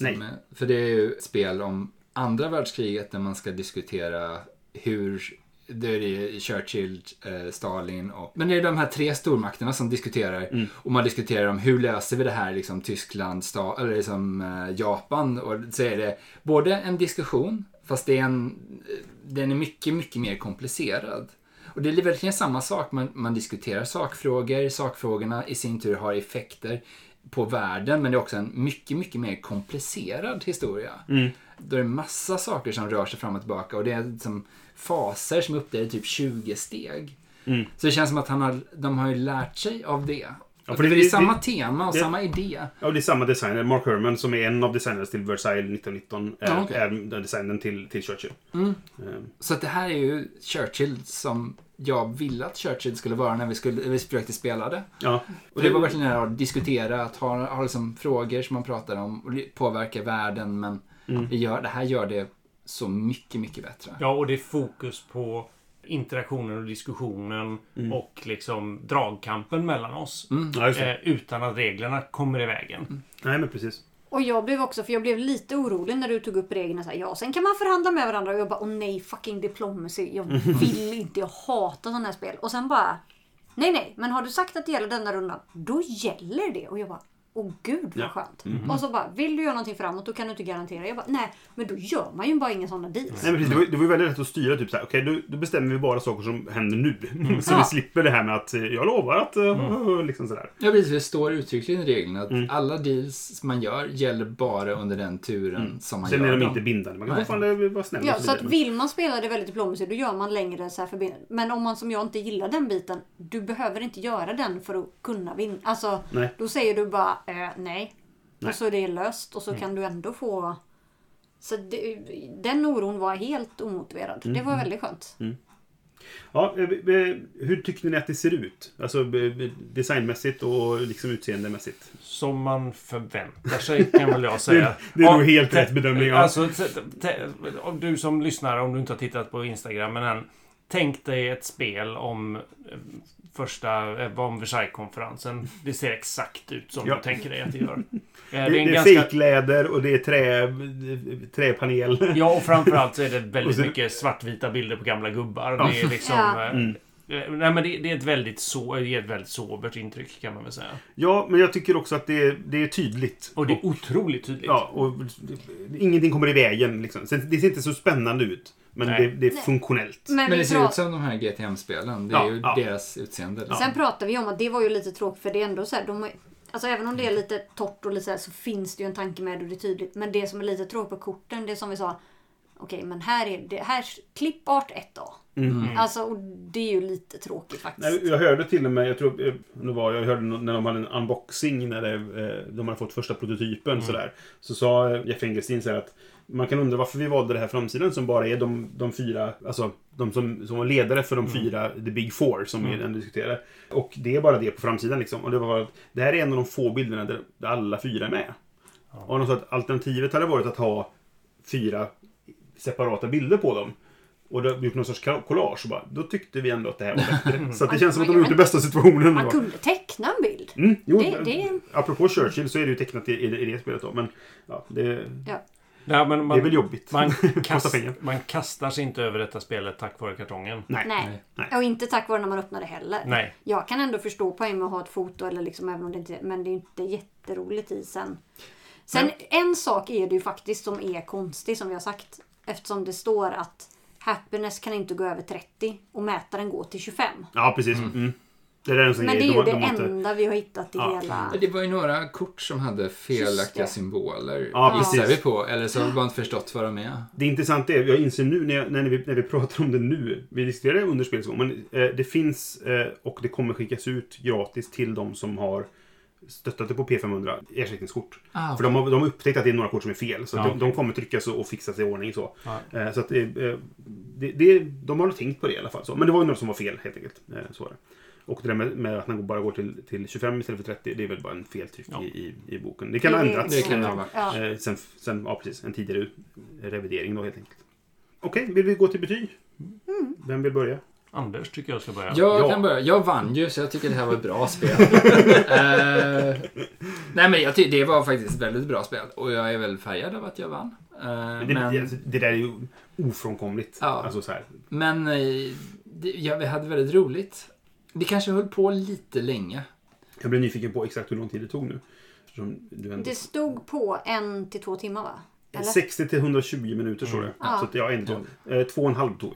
Speaker 1: Nej.
Speaker 4: Är, för det är ju ett spel om andra världskriget där man ska diskutera hur det är Churchill, eh, Stalin och... Men det är de här tre stormakterna som diskuterar.
Speaker 1: Mm.
Speaker 4: Och man diskuterar om hur löser vi det här, liksom Tyskland, sta, eller liksom eh, Japan. Och så är det både en diskussion, fast det är en, eh, den är mycket, mycket mer komplicerad. Och det är verkligen samma sak, man, man diskuterar sakfrågor, sakfrågorna i sin tur har effekter på världen, men det är också en mycket, mycket mer komplicerad historia. Då är det massa saker som rör sig fram och tillbaka och det är liksom faser som är uppdelade i typ 20 steg.
Speaker 1: Mm.
Speaker 4: Så det känns som att han har, de har ju lärt sig av det.
Speaker 1: Ja, för
Speaker 4: det,
Speaker 1: det-
Speaker 4: är
Speaker 1: det-
Speaker 4: samma
Speaker 1: det-
Speaker 4: tema och
Speaker 1: det-
Speaker 4: samma idé.
Speaker 1: Ja, det är samma designer. Mark Herman som är en av designers till Versailles 1919. Är,
Speaker 4: Ja, okej.
Speaker 1: är den designern till, till Churchill.
Speaker 4: Mm.
Speaker 1: Eh,
Speaker 4: Så att det här är ju Churchill som jag ville att Churchill skulle vara när vi, skulle, när vi försökte spela det.
Speaker 1: Ja.
Speaker 4: Och det var verkligen det här att diskutera, att ha, ha liksom frågor som man pratar om och det påverkar världen men
Speaker 1: Mm.
Speaker 4: gör, det här gör det så mycket, mycket bättre.
Speaker 2: Ja, och det är fokus på interaktionen och diskussionen och liksom dragkampen mellan oss.
Speaker 4: Mm.
Speaker 1: Ja.
Speaker 2: Eh, utan att reglerna kommer i vägen.
Speaker 1: Nej, men precis.
Speaker 3: Och jag blev också, för jag blev lite orolig när du tog upp reglerna. Så här, ja, sen kan man förhandla med varandra. Och jag bara, åh nej, fucking diplomacy. Jag vill inte, jag hatar sådana här spel. Och sen bara, nej nej, men har du sagt att det gäller denna rundan, då gäller det. Och jag bara, Åh gud vad
Speaker 1: Ja.
Speaker 3: skönt.
Speaker 1: Mm.
Speaker 3: Och så bara, vill du göra någonting framåt då kan du inte garantera. Jag bara, nej men då gör man ju bara inga sådana deals.
Speaker 1: Nej, men precis, det, var, det var ju väldigt lätt att styra. Typ såhär, okej, då, då bestämmer vi bara saker som händer nu. Så
Speaker 3: Ja.
Speaker 1: vi slipper det här med att eh, jag lovar att... eh, Liksom sådär.
Speaker 4: Ja, precis. Det står uttryckligen i reglerna att
Speaker 1: Mm.
Speaker 4: alla deals man gör gäller bara under den turen som man
Speaker 1: Sen
Speaker 4: gör
Speaker 1: är de
Speaker 4: dem.
Speaker 1: inte bindande. Man kan
Speaker 4: Nej.
Speaker 1: fortfarande vara snäll
Speaker 3: Ja, så att vill man spela det väldigt diplomatiskt då gör man längre så här förbindelse. Men om man som jag inte gillar den biten, du behöver inte göra den för att kunna vinna. Alltså,
Speaker 1: Nej.
Speaker 3: då säger du bara eh, nej.
Speaker 1: Nej.
Speaker 3: Och så är det löst och så kan du ändå få... Så det, den oron var helt omotiverad. Det var väldigt skönt.
Speaker 1: Ja, eh, hur tyckte ni att det ser ut? Alltså designmässigt och liksom utseendemässigt.
Speaker 2: Som man förväntar sig kan väl jag säga.
Speaker 1: Det är nog helt rätt bedömning.
Speaker 2: Alltså, om du som lyssnar, om du inte har tittat på Instagram, men än, tänk dig ett spel om första eh, om Versailles-konferensen. Det ser exakt ut som
Speaker 1: Ja.
Speaker 2: du tänker dig att det gör. Eh,
Speaker 1: Det,
Speaker 2: är
Speaker 1: det
Speaker 2: en
Speaker 1: är
Speaker 2: ganska...
Speaker 1: fejkläder och det är trä, träpanel.
Speaker 2: Ja, och framförallt så är det väldigt
Speaker 1: sen-
Speaker 2: mycket svartvita bilder på gamla gubbar.
Speaker 1: Ja.
Speaker 2: Det är liksom...
Speaker 3: Ja.
Speaker 2: eh,
Speaker 1: Mm.
Speaker 2: Eh, Nej, men det, det är ett väldigt så, det är ett väldigt sobert intryck kan man väl säga.
Speaker 1: Ja, men jag tycker också att det, är- det är tydligt.
Speaker 2: Och det är otroligt tydligt.
Speaker 1: Ja, och ingenting kommer i vägen. Liksom. Det ser inte så spännande ut. Men det, det är funktionellt.
Speaker 3: Men,
Speaker 4: Men det ser ut som de här GTM-spelen. Det är
Speaker 1: Ja,
Speaker 4: ju
Speaker 1: ja.
Speaker 4: deras utseende. liksom.
Speaker 3: Sen pratar vi om att det var ju lite tråkigt för det är ändå så här, de har, Alltså även om det är lite torrt och lite så, här, så finns det ju en tanke med det och det är tydligt. Men det som är lite tråkigt på korten, det är som vi sa. Okej, men här är det, här, klippart 1A.
Speaker 1: Mm.
Speaker 3: Alltså, och det är ju lite tråkigt faktiskt.
Speaker 1: Nej, jag hörde till och med, jag tror eh, det var, jag hörde när de hade en unboxing när det, eh, de hade fått första prototypen sådär. Så sa eh, Jeff Engelstein så här att man kan undra varför vi valde det här framsidan som bara är de, de fyra, alltså de som, som var ledare för de fyra, the big four som vi mm. diskuterade. Och det är bara det på framsidan liksom. Och det var att det här är en av de få bilderna där, alla fyra är med. Och de sa att alternativet hade varit att ha fyra separata bilder på dem. Och då gjort någon sorts collage. Och bara, då tyckte vi ändå att det här var bättre. Så att det känns som att de har gjort det bästa situationen.
Speaker 3: Man kunde teckna en bild.
Speaker 1: Mm, jo,
Speaker 3: Det- det-
Speaker 1: Apropå Churchill så är det ju tecknat i, i, det- i det spelet då. Men ja, det,
Speaker 3: Ja.
Speaker 2: Ja, men man,
Speaker 1: det är väl jobbigt.
Speaker 2: Man, kast, man kastar sig inte över detta spelet tack vare kartongen.
Speaker 1: Nej.
Speaker 3: Nej.
Speaker 1: Nej.
Speaker 3: Och inte tack vare när man öppnar det heller.
Speaker 2: Nej.
Speaker 3: Jag kan ändå förstå poäng med att ha ett foto eller liksom även om det inte Men det är inte jätteroligt i sen. Sen en sak är det ju faktiskt som är konstig som vi har sagt. Eftersom det står att happiness kan inte gå över 30 och mätaren går till 25.
Speaker 1: Ja, precis. Mm. Det är
Speaker 3: Men det är ju
Speaker 1: De-
Speaker 3: det
Speaker 1: de inte-
Speaker 3: enda vi har hittat i
Speaker 1: Ja.
Speaker 3: hela...
Speaker 4: Det var ju några kort som hade felaktiga symboler.
Speaker 1: Ja,
Speaker 4: gissar
Speaker 1: precis.
Speaker 4: vi på. Eller så har vi bara inte förstått vad de är.
Speaker 1: Det intressanta är, jag inser nu när, jag, när, vi, när vi pratar om det nu, vi diskuterar det under spelets men eh, det finns eh, och det kommer skickas ut gratis till de som har stöttat det på P500 ersättningskort.
Speaker 4: Ah,
Speaker 1: För de har, de har upptäckt att det är några kort som är fel. Så
Speaker 2: Ja,
Speaker 1: de,
Speaker 2: okej.
Speaker 1: de kommer tryckas och, och fixas i ordning så.
Speaker 2: Ja.
Speaker 1: Eh, så att det, eh, det, det, de har tänkt på det i alla fall. Så. Men det var ju några som var fel helt enkelt. Eh, så var det. Och det där med, med att man bara går till, till 25 istället för 30, det är väl bara en feltryck
Speaker 2: Ja.
Speaker 1: i, i, i boken. Det kan ha ändrats.
Speaker 4: Det kan
Speaker 1: eh,
Speaker 4: ha.
Speaker 3: Ja.
Speaker 1: Eh, sen, sen, ja precis, en tidigare revidering då helt enkelt. Okej, vill vi gå till betyg? Vem vill börja?
Speaker 2: Anders tycker jag ska börja.
Speaker 4: Jag
Speaker 1: Ja.
Speaker 4: kan börja. Jag vann ju, så jag tycker det här var ett bra spel. Eh, nej, men jag tycker det var faktiskt ett väldigt bra spel. Och jag är väl färgad av att jag vann.
Speaker 1: Men det,
Speaker 4: men
Speaker 1: alltså, det där är ju ofrånkomligt.
Speaker 4: Ja.
Speaker 1: Alltså, så här.
Speaker 4: men eh, det, ja, vi hade väldigt roligt. Det kanske höll på lite länge.
Speaker 1: Jag blev nyfiken på exakt hur lång tid det tog nu. Ändå...
Speaker 3: Det stod på en till två timmar va? Eller?
Speaker 1: 60 till 120 minuter står det.
Speaker 3: Ja.
Speaker 1: Så att, ja, en, två, eh, två och en halv tog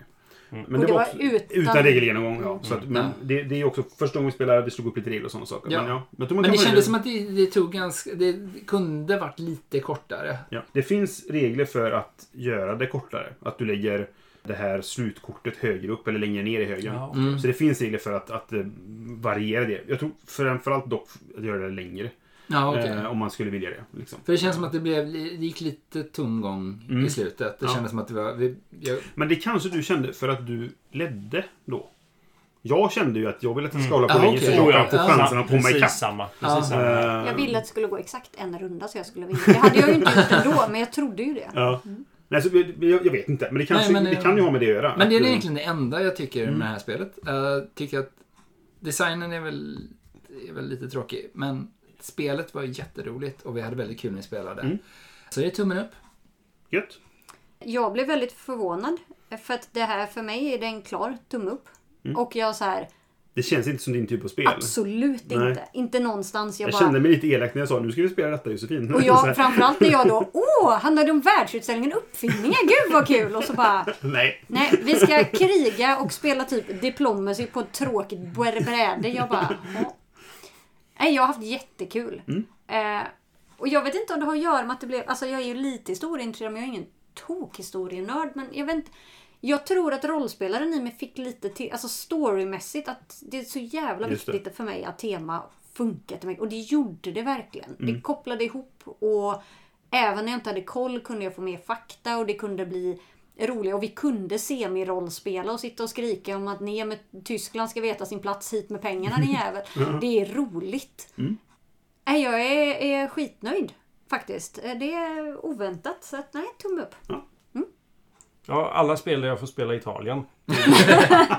Speaker 1: det. Men
Speaker 3: Och det var
Speaker 1: också
Speaker 3: utan-
Speaker 1: utan regelgenomgång. Ja. Så att, men
Speaker 4: Ja.
Speaker 1: det, det är också första gången vi spelade, vi slog upp lite regler och sådana saker.
Speaker 4: Ja.
Speaker 1: Men, ja,
Speaker 4: Men
Speaker 1: kan
Speaker 4: det kändes som att det, det tog ganska... Det kunde varit lite kortare.
Speaker 1: Ja. Det finns regler för att göra det kortare. Att du lägger det här slutkortet högre upp eller längre ner i högen.
Speaker 2: Ja,
Speaker 4: Mm.
Speaker 1: Så det finns regler för att, att eh, variera det. Jag tror framförallt dock att göra det längre.
Speaker 4: Ja, okej.
Speaker 1: Eh, om man skulle vilja det. Liksom.
Speaker 4: För det känns som att det, blev, det gick lite tomgång
Speaker 1: Mm.
Speaker 4: i slutet. Det
Speaker 1: Ja.
Speaker 4: kändes som att det var... Vi, jag,
Speaker 1: Men det kanske du kände för att du ledde då. Jag kände ju att jag ville att det ska hålla på
Speaker 4: Ah,
Speaker 1: länge
Speaker 4: okej.
Speaker 1: så jag
Speaker 4: Oh, ja.
Speaker 1: kan få
Speaker 4: Ja.
Speaker 1: chansen att komma
Speaker 2: precis
Speaker 1: ikapp.
Speaker 2: samma.
Speaker 4: Ja.
Speaker 2: Precis samma.
Speaker 1: Eh,
Speaker 3: Jag ville att det skulle gå exakt en runda så jag skulle vinna. Det hade jag ju inte gjort ändå, men jag trodde ju det.
Speaker 1: Ja. Nej, så, jag, jag vet inte, men det, kanske,
Speaker 4: Nej, men,
Speaker 1: det
Speaker 4: eh,
Speaker 1: kan ju ha med det att göra.
Speaker 4: men det är egentligen det enda jag tycker
Speaker 1: Mm.
Speaker 4: med det här spelet. Jag tycker att designen är väl, är väl lite tråkig. Men spelet var jätteroligt och vi hade väldigt kul när vi spelade.
Speaker 1: Mm.
Speaker 4: Så det är tummen upp.
Speaker 1: Gött.
Speaker 3: Jag blev väldigt förvånad. För att det här för mig är det en klar tumme upp.
Speaker 1: Mm.
Speaker 3: Och jag så här.
Speaker 1: Det känns inte som din typ av spel.
Speaker 3: Absolut
Speaker 1: Nej.
Speaker 3: inte. Inte någonstans. Jag,
Speaker 1: Jag
Speaker 3: bara...
Speaker 1: kände mig lite elak när jag sa nu ska vi spela detta Josefin.
Speaker 3: Och jag, framförallt när jag då, åh, handlar det om världsutställningen Uppfinningar? Gud vad kul! Och så bara,
Speaker 1: Nej.
Speaker 3: nej, vi ska kriga och spela typ diplomacy på ett tråkigt bräde. Jag bara, ja. Nej, jag har haft jättekul. Eh, och jag vet inte om det har att göra med att det blev, alltså jag är ju lite historieintresserad men jag är ingen tokhistorienörd. Men jag vet inte. Jag tror att rollspelaren i mig fick lite till, alltså storymässigt att det är så jävla
Speaker 1: Just det.
Speaker 3: viktigt för mig att tema funkar till mig. Och det gjorde det verkligen. Det kopplade ihop och även när jag inte hade koll kunde jag få mer fakta och det kunde bli roligt. Och vi kunde semi-rollspela och sitta och skrika om att ner med Tyskland ska veta sin plats, hit med pengarna din jävel. Det är roligt. Nej, jag är, är skitnöjd faktiskt. Det är oväntat. Så att, nej, tumme upp.
Speaker 2: Ja, alla spel där jag får spela i Italien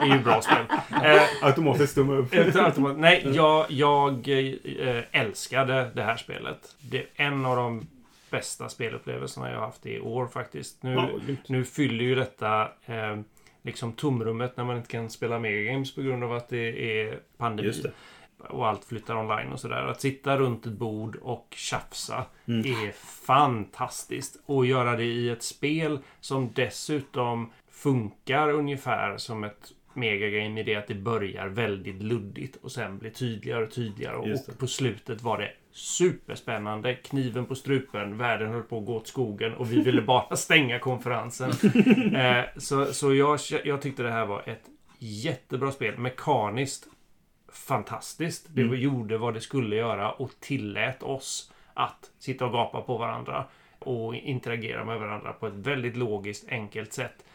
Speaker 2: är ju bra spel. Eh,
Speaker 1: Automatiskt tumme upp.
Speaker 2: Automat- Nej, jag, jag eh, älskade det här spelet. Det är en av de bästa spelupplevelserna jag har haft i år faktiskt. Nu,
Speaker 1: Ja,
Speaker 2: nu fyller ju detta eh, liksom tomrummet när man inte kan spela Megagames på grund av att det är pandemi.
Speaker 1: Det.
Speaker 2: Och allt flyttar online och sådär. Att sitta runt ett bord och tjafsa
Speaker 1: Mm.
Speaker 2: är fantastiskt. Och göra det i ett spel som dessutom funkar ungefär som ett megagame i det att det börjar väldigt luddigt och sen blir tydligare och tydligare. Och på slutet var det superspännande. Kniven på strupen. Världen höll på att gå åt skogen och vi ville bara stänga konferensen. eh, så så jag, jag tyckte det här var ett jättebra spel. Mekaniskt fantastiskt. Det
Speaker 1: Mm.
Speaker 2: gjorde vad det skulle göra och tillät oss att sitta och gapa på varandra och interagera med varandra på ett väldigt logiskt, enkelt sätt.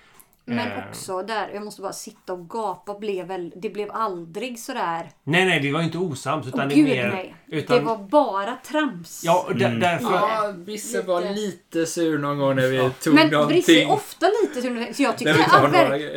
Speaker 3: Men
Speaker 2: Eh,
Speaker 3: också där, jag måste bara sitta och gapa. Blev väl, det blev aldrig sådär...
Speaker 2: Nej, nej, det var inte osams. Utan det är
Speaker 3: gud
Speaker 2: mer...
Speaker 3: nej.
Speaker 2: Utan,
Speaker 3: Det var bara trams.
Speaker 2: Ja, där, därför...
Speaker 4: Ja, Bisse var
Speaker 3: Lite.
Speaker 4: sur någon gång när vi
Speaker 2: Ja.
Speaker 4: tog
Speaker 3: Men Brisse
Speaker 4: någonting.
Speaker 3: är ofta lite sur. Så jag tyckte,
Speaker 4: vi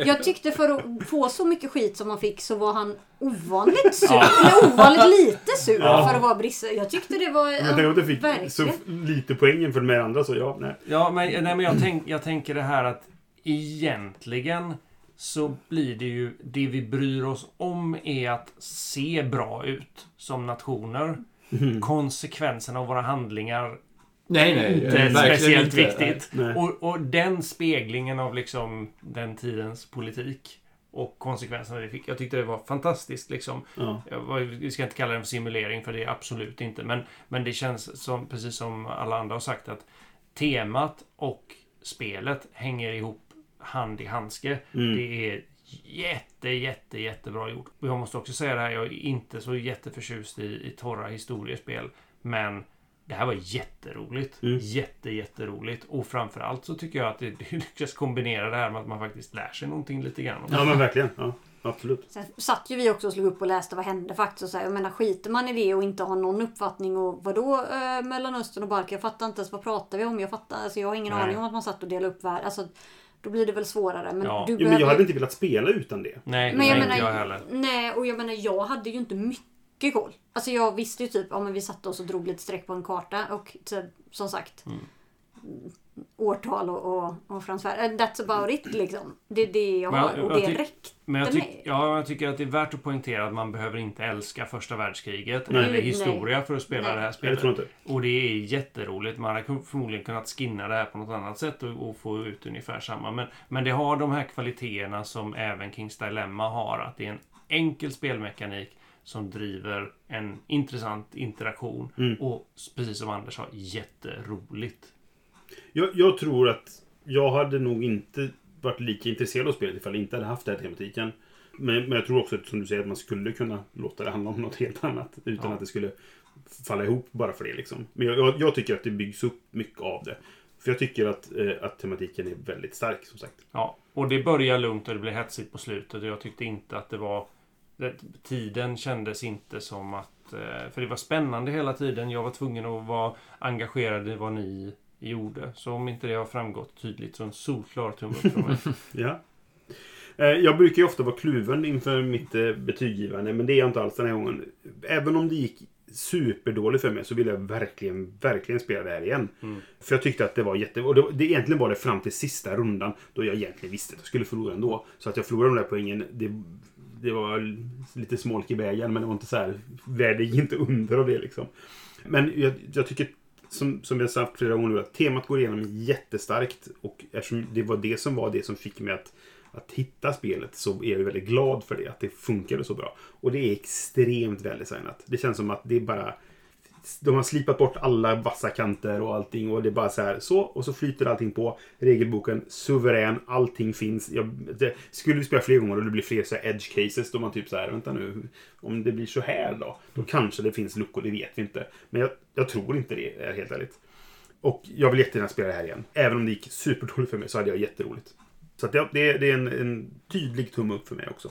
Speaker 3: att, jag tyckte för att få så mycket skit som han fick så var han ovanligt sur.
Speaker 2: Ja.
Speaker 3: Eller ovanligt lite sur
Speaker 1: Ja.
Speaker 3: för att vara Brisse. Jag tyckte det var...
Speaker 1: Men tänk att du fick
Speaker 3: verkligen.
Speaker 1: så lite poäng jämfört med andra så ja, nej.
Speaker 2: Ja, men, nej, men jag, tänk, jag tänker det här att egentligen så blir det ju det vi bryr oss om är att se bra ut som nationer. Konsekvenserna av våra handlingar
Speaker 4: Nej, nej.
Speaker 2: inte
Speaker 4: verkligen
Speaker 2: speciellt
Speaker 4: inte.
Speaker 2: viktigt.
Speaker 1: Nej.
Speaker 2: Och, och den speglingen av liksom den tidens politik och konsekvenserna det fick. Jag tyckte det var fantastiskt liksom.
Speaker 1: Ja.
Speaker 2: Jag Vi ska inte kalla det en simulering för det är absolut inte. Men, men det känns som, precis som alla andra har sagt, att temat och spelet hänger ihop hand i handske.
Speaker 1: Mm.
Speaker 2: Det är jätte, jätte, jättebra gjort. Och jag måste också säga det här, jag är inte så jätteförtjust i, i torra historiespel. Men det här var jätteroligt.
Speaker 1: Mm.
Speaker 2: Jätte, jätteroligt. Och framförallt så tycker jag att det, det lyckas kombinera det här med att man faktiskt lär sig någonting lite grann.
Speaker 1: ja, men verkligen. Ja, absolut.
Speaker 3: Sen satt ju vi också och slog upp och läste vad hände faktiskt. Och så här, jag menar skiter man i det och inte har någon uppfattning och vadå eh, Mellanöstern och Balkan? Jag fattar inte ens vad pratar vi om. Jag fattar, alltså jag har ingen
Speaker 2: Nej.
Speaker 3: aning om att man satt och delade upp världen. Alltså, då blir det väl svårare. Men
Speaker 2: Ja.
Speaker 3: du
Speaker 1: Ja, men jag hade inte velat spela utan det.
Speaker 2: Nej,
Speaker 3: Men jag
Speaker 2: nej
Speaker 3: menar,
Speaker 2: inte jag heller.
Speaker 3: nej, och jag menar jag hade ju inte mycket koll. Alltså jag visste ju typ, ja men vi satte oss och drog lite streck på en karta och så, som sagt
Speaker 2: Mm.
Speaker 3: Årtal och, och, och Frans Fär- and That's about it liksom. Det är det jag har och det räckte
Speaker 2: Men jag,
Speaker 3: mig.
Speaker 2: tyck, ja, jag tycker att det är värt att poängtera att man behöver inte älska första världskriget
Speaker 1: Nej.
Speaker 2: eller
Speaker 3: Nej.
Speaker 2: historia för att spela
Speaker 3: Nej.
Speaker 2: det här
Speaker 1: Nej, det
Speaker 2: spelet.
Speaker 1: inte.
Speaker 2: Och det är jätteroligt. Man hade förmodligen kunnat skinna det här på något annat sätt och, och få ut ungefär samma. Men, men det har de här kvaliteterna som även Kings Dilemma har. Att det är en enkel spelmekanik som driver en intressant interaktion.
Speaker 1: Mm.
Speaker 2: Och precis som Anders sa, jätteroligt.
Speaker 1: Jag, jag tror att jag hade nog inte varit lika intresserad av spelet ifall jag inte hade haft den här tematiken. Men, men jag tror också som du säger att man skulle kunna låta det handla om något helt annat. Utan
Speaker 2: Ja.
Speaker 1: att det skulle falla ihop bara för det. Liksom. Men jag, jag, jag tycker att det byggs upp mycket av det. För jag tycker att, eh, att tematiken är väldigt stark som sagt.
Speaker 2: Ja, och det börjar lugnt och det blir hetsigt på slutet. Och jag tyckte inte att det var... Tiden kändes inte som att... eh, För det var spännande hela tiden. Jag var tvungen att vara engagerad i vad ni gjorde. Så om inte det har framgått tydligt så en solklar tumme upp från mig.
Speaker 1: Ja. Eh, Jag brukar ju ofta vara kluven inför mitt eh, betyggivande, men det är jag inte alls den här gången. Även om det gick superdåligt för mig så vill jag verkligen, verkligen spela det här igen.
Speaker 2: Mm.
Speaker 1: För jag tyckte att det var jätte... Och det, det egentligen var det fram till sista rundan då jag egentligen visste att jag skulle förlora ändå. Så att jag förlorade de där poängen, det, det var lite smolk i vägen men det var inte så här, världen gick inte under av det liksom. Men jag, jag tycker, som, som jag sagt flera gånger nu, att temat går igenom jättestarkt. Och eftersom det var det som var det som fick mig att, att hitta spelet så är jag väldigt glad för det, att det funkade så bra. Och det är extremt väldesignat. Det känns som att det är bara de har slipat bort alla vassa kanter och allting och det är bara så här så och så flyter allting på. Regelboken suverän, allting finns. Jag, det, skulle vi spela fler gånger och det blir fler så här edge cases då man typ så här, vänta nu, om det blir så här då, då kanske det finns luckor, det vet vi inte. Men jag, jag tror inte det, är helt ärligt. Och jag vill jättegärna spela det här igen. Även om det gick superdåligt för mig så hade jag jätteroligt. Så att det, det, det är en, en tydlig tumme upp för mig också.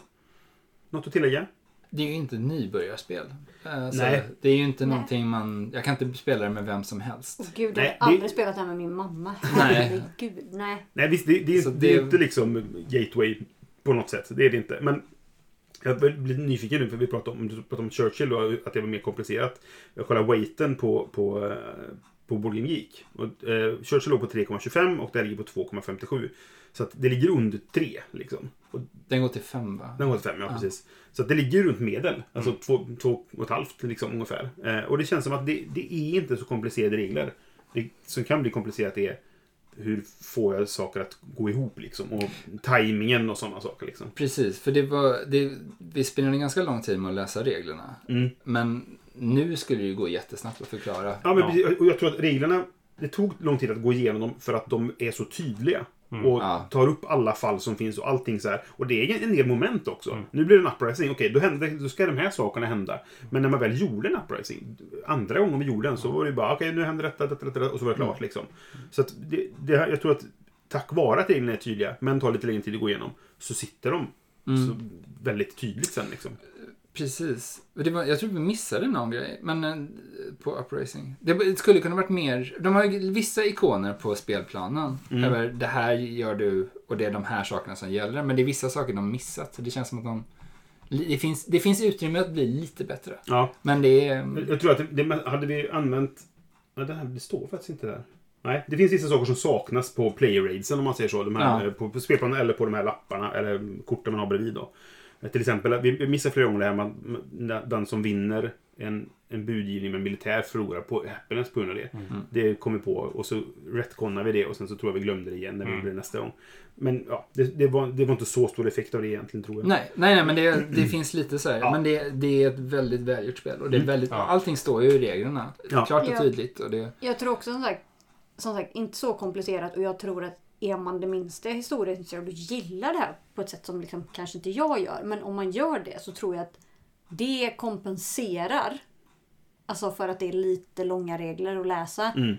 Speaker 1: Något att tillägga?
Speaker 4: Det är ju inte ett nybörjarspel. Eh, så
Speaker 1: Nej.
Speaker 4: Det är ju inte
Speaker 3: Nej.
Speaker 4: någonting man... Jag kan inte spela det med vem som helst.
Speaker 3: Åh, Gud, jag
Speaker 1: Nej,
Speaker 3: har
Speaker 1: det-
Speaker 3: aldrig spelat det här med min mamma.
Speaker 4: Nej.
Speaker 3: Herregud, nej.
Speaker 1: Nej, visst, det, det, är-
Speaker 4: Så
Speaker 1: det är
Speaker 4: det-
Speaker 1: inte liksom gateway på något sätt. Det är det inte. Men jag blir nyfiken nu, för vi pratade om, du pratade om Churchill och att det var mer komplicerat. Jag kollade weighten på, på, eh, på Game Geek. Och, eh, Churchill låg på 3,25 och det här ligger på 2,57. Så att det ligger under 3. Liksom. Och
Speaker 4: Den går till fem va?
Speaker 1: den går till 5, ja,
Speaker 4: Ja.
Speaker 1: precis. Så det ligger runt medel. Alltså två, två och ett halvt liksom, ungefär. Eh, och det känns som att det, det är inte så komplicerade regler. Det som kan bli komplicerat är hur får jag saker att gå ihop liksom. Och tajmingen och sådana saker liksom.
Speaker 4: Precis, för det var... Det, vi spenderade ganska lång tid med att läsa reglerna.
Speaker 1: Mm.
Speaker 4: Men nu skulle det ju gå jättesnabbt att förklara.
Speaker 1: Ja, men
Speaker 2: Ja.
Speaker 1: precis. Och jag tror att reglerna, det tog lång tid att gå igenom dem för att de är så tydliga. Och
Speaker 4: Ja.
Speaker 1: tar upp alla fall som finns och allting så här. Och det är en del moment också.
Speaker 2: Mm.
Speaker 1: Nu blir det en uprising. Okej, då, då ska de här sakerna hända. Men när man väl gjorde en uprising. Andra gången vi gjorde den så var det bara okej, nu händer detta, detta, detta och så var det klart liksom. Så att det, det, jag tror att tack vare att reglerna är tydliga, men tar lite längre tid att gå igenom, så sitter de så väldigt tydligt sen liksom.
Speaker 4: Precis. Det var, jag tror vi missade någon grej men, eh, på Upracing. Det skulle kunna varit mer... De har ju vissa ikoner på spelplanen.
Speaker 1: Mm.
Speaker 4: Över det här gör du och det är de här sakerna som gäller. Men det är vissa saker de missat. Det känns som att de... Det finns, det finns utrymme att bli lite bättre.
Speaker 1: Ja,
Speaker 4: Men det är...
Speaker 1: Jag- Jag tror att det, det hade vi använt... Ja, det, här, det står faktiskt inte där. Nej, det finns vissa saker som saknas på player raidsen om man säger så. De här,
Speaker 4: Ja.
Speaker 1: eh, på, på spelplanen eller på de här lapparna eller korten man har bredvid. Då. Till exempel, vi missar flera gånger det här med att den som vinner en, en budgivning med militär förlorar på happiness på grund av det. Det kommer på och så retconnar vi det och sen så tror jag vi glömde det igen när vi
Speaker 2: Mm.
Speaker 1: gjorde det nästa gång. Men ja, det, det, var, det var inte så stor effekt av det egentligen tror jag.
Speaker 4: Nej, nej, nej men det, det finns lite så här.
Speaker 1: Ja.
Speaker 4: Men det, det är ett väldigt välgjort spel. Och det är
Speaker 1: Mm.
Speaker 4: väldigt,
Speaker 2: Ja.
Speaker 4: Allting står ju i reglerna.
Speaker 1: Ja.
Speaker 4: Klart och tydligt. Och det,
Speaker 3: Jag tror också som sagt, som sagt, inte så komplicerat och jag tror att är man det minsta historieintresserad och gillar det här på ett sätt som liksom kanske inte jag gör. Men om man gör det så tror jag att det kompenserar. Alltså för att det är lite långa regler att läsa.
Speaker 1: Mm.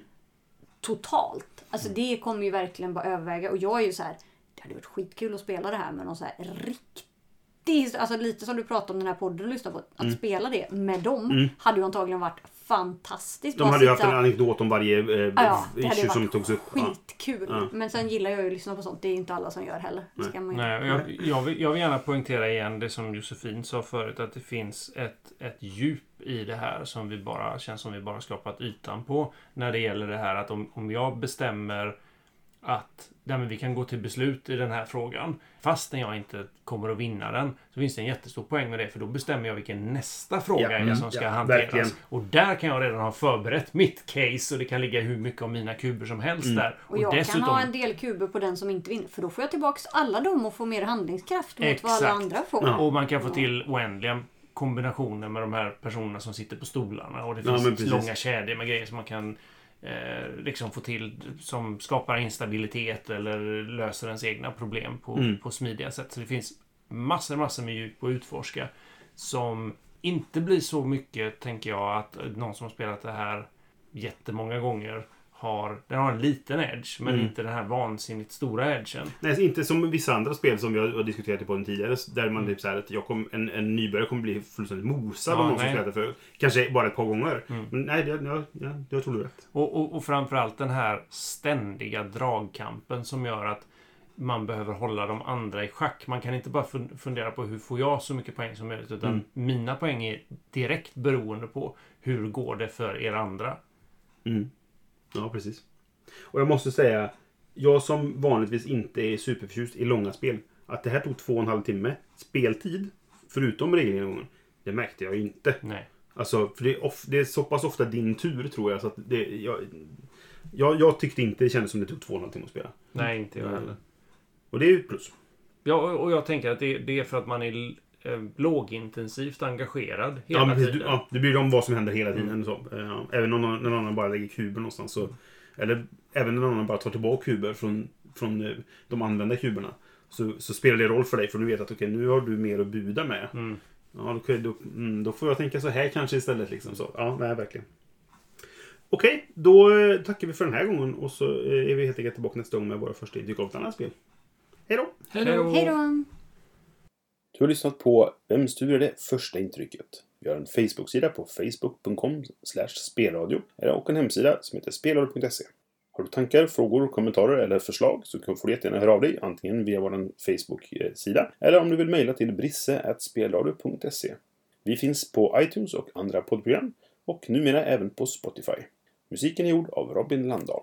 Speaker 3: Totalt. Alltså det kommer ju verkligen bara överväga. Och jag är ju så här. Det hade varit skitkul att spela det här med någon så här riktig Alltså lite som du pratade om den här podden och lyssna på. Att spela det med dem hade ju antagligen varit fantastiskt.
Speaker 1: De hade ju haft en anekdot om varje eh,
Speaker 3: Ja, det
Speaker 1: issue som togs upp.
Speaker 3: Skitkul.
Speaker 1: Ja.
Speaker 3: Men sen gillar jag ju att lyssna på sånt. Det är inte alla som gör heller. Det Ska man.
Speaker 2: Nej, jag, jag, vill, jag vill gärna poängtera igen det som Josefin sa förut. Att det finns ett, ett djup i det här som vi bara känns som vi bara skrapat ytan på. När det gäller det här att om, om jag bestämmer att nej, men vi kan gå till beslut i den här frågan. Fastän jag inte kommer att vinna den. Så finns det en jättestor poäng med det. För då bestämmer jag vilken nästa fråga
Speaker 1: Ja,
Speaker 2: är
Speaker 1: mm,
Speaker 2: som ska
Speaker 1: ja,
Speaker 2: hanteras.
Speaker 1: verkligen.
Speaker 2: Och där kan jag redan ha förberett mitt case. Och det kan ligga hur mycket av mina kuber som helst
Speaker 1: Mm.
Speaker 2: där.
Speaker 3: Och jag kan ha en del kuber på den som inte vinner. För då får jag tillbaks alla dem och får mer handlingskraft mot vad alla
Speaker 2: Exakt.
Speaker 3: andra får.
Speaker 1: Ja.
Speaker 2: Och man kan få till oändliga kombinationer med de här personerna som sitter på stolarna. Och det finns långa kedjor med grejer som man kan eh, liksom få till som skapar instabilitet eller löser ens egna problem på,
Speaker 1: Mm.
Speaker 2: på smidiga sätt. Så det finns massor, massor med djup att utforska som inte blir så mycket, tänker jag, att någon som har spelat det här jättemånga gånger har, den har en liten edge, men
Speaker 1: Mm.
Speaker 2: inte den här vansinnigt stora edgen.
Speaker 1: Nej, inte som vissa andra spel som vi har diskuterat i podden tidigare. Där man typ så här att jag kom, en, en nybörjare kommer bli fullständigt mosad
Speaker 2: Ja,
Speaker 1: av någon som spelat det förut. Kanske bara ett par gånger.
Speaker 2: Mm.
Speaker 1: Men nej, det, ja, ja, jag tror du rätt.
Speaker 2: Och, och, och framförallt den här ständiga dragkampen som gör att man behöver hålla de andra i schack. Man kan inte bara fun- fundera på hur får jag så mycket poäng som möjligt. Utan
Speaker 1: Mm.
Speaker 2: mina poäng är direkt beroende på hur går det för er andra.
Speaker 1: Mm. Ja, precis. Och jag måste säga, jag som vanligtvis inte är superförtjust i långa spel, att det här tog två och en halv timme speltid förutom regelgenomgången, det märkte jag inte.
Speaker 2: Nej.
Speaker 1: Alltså, för det är, of, det är så pass ofta din tur tror jag. Så att det, jag, jag, jag tyckte inte det kändes som det tog två och en halv timme att spela.
Speaker 2: Nej, inte jag heller.
Speaker 1: Och det är ju ett plus.
Speaker 2: Ja, och och jag tänker att det, det är för att man är eh, lågintensivt engagerad hela
Speaker 1: Ja, precis,
Speaker 2: tiden.
Speaker 1: du, ja, det bryr dig om vad som händer hela tiden. Så. Eh, även om någon, när någon annan bara lägger kuber någonstans. Så, eller även när någon annan bara tar tillbaka kuber från, från eh, de använda kuberna. Så, så spelar det roll för dig för du vet att okej, nu har du mer att buda med.
Speaker 2: Mm.
Speaker 1: Ja, då, då, mm, då får jag tänka så här kanske istället. Liksom, så. Ja, nej, verkligen. Okej, då eh, tackar vi för den här gången och så är vi helt enkelt tillbaka nästa gång med våra första intryck av ett annat spel. Hej då!
Speaker 4: Hej då!
Speaker 1: Du har lyssnat på Vem styr det första intrycket? Vi har en Facebook-sida på facebook.com spelradio och en hemsida som heter spelradio.se. Har du tankar, frågor, kommentarer eller förslag så får du jättegärna höra av dig antingen via vår Facebook-sida eller om du vill mejla till brisse.spelradio.se. Vi finns på iTunes och andra poddprogram och numera även på Spotify. Musiken är gjord av Robin Landahl.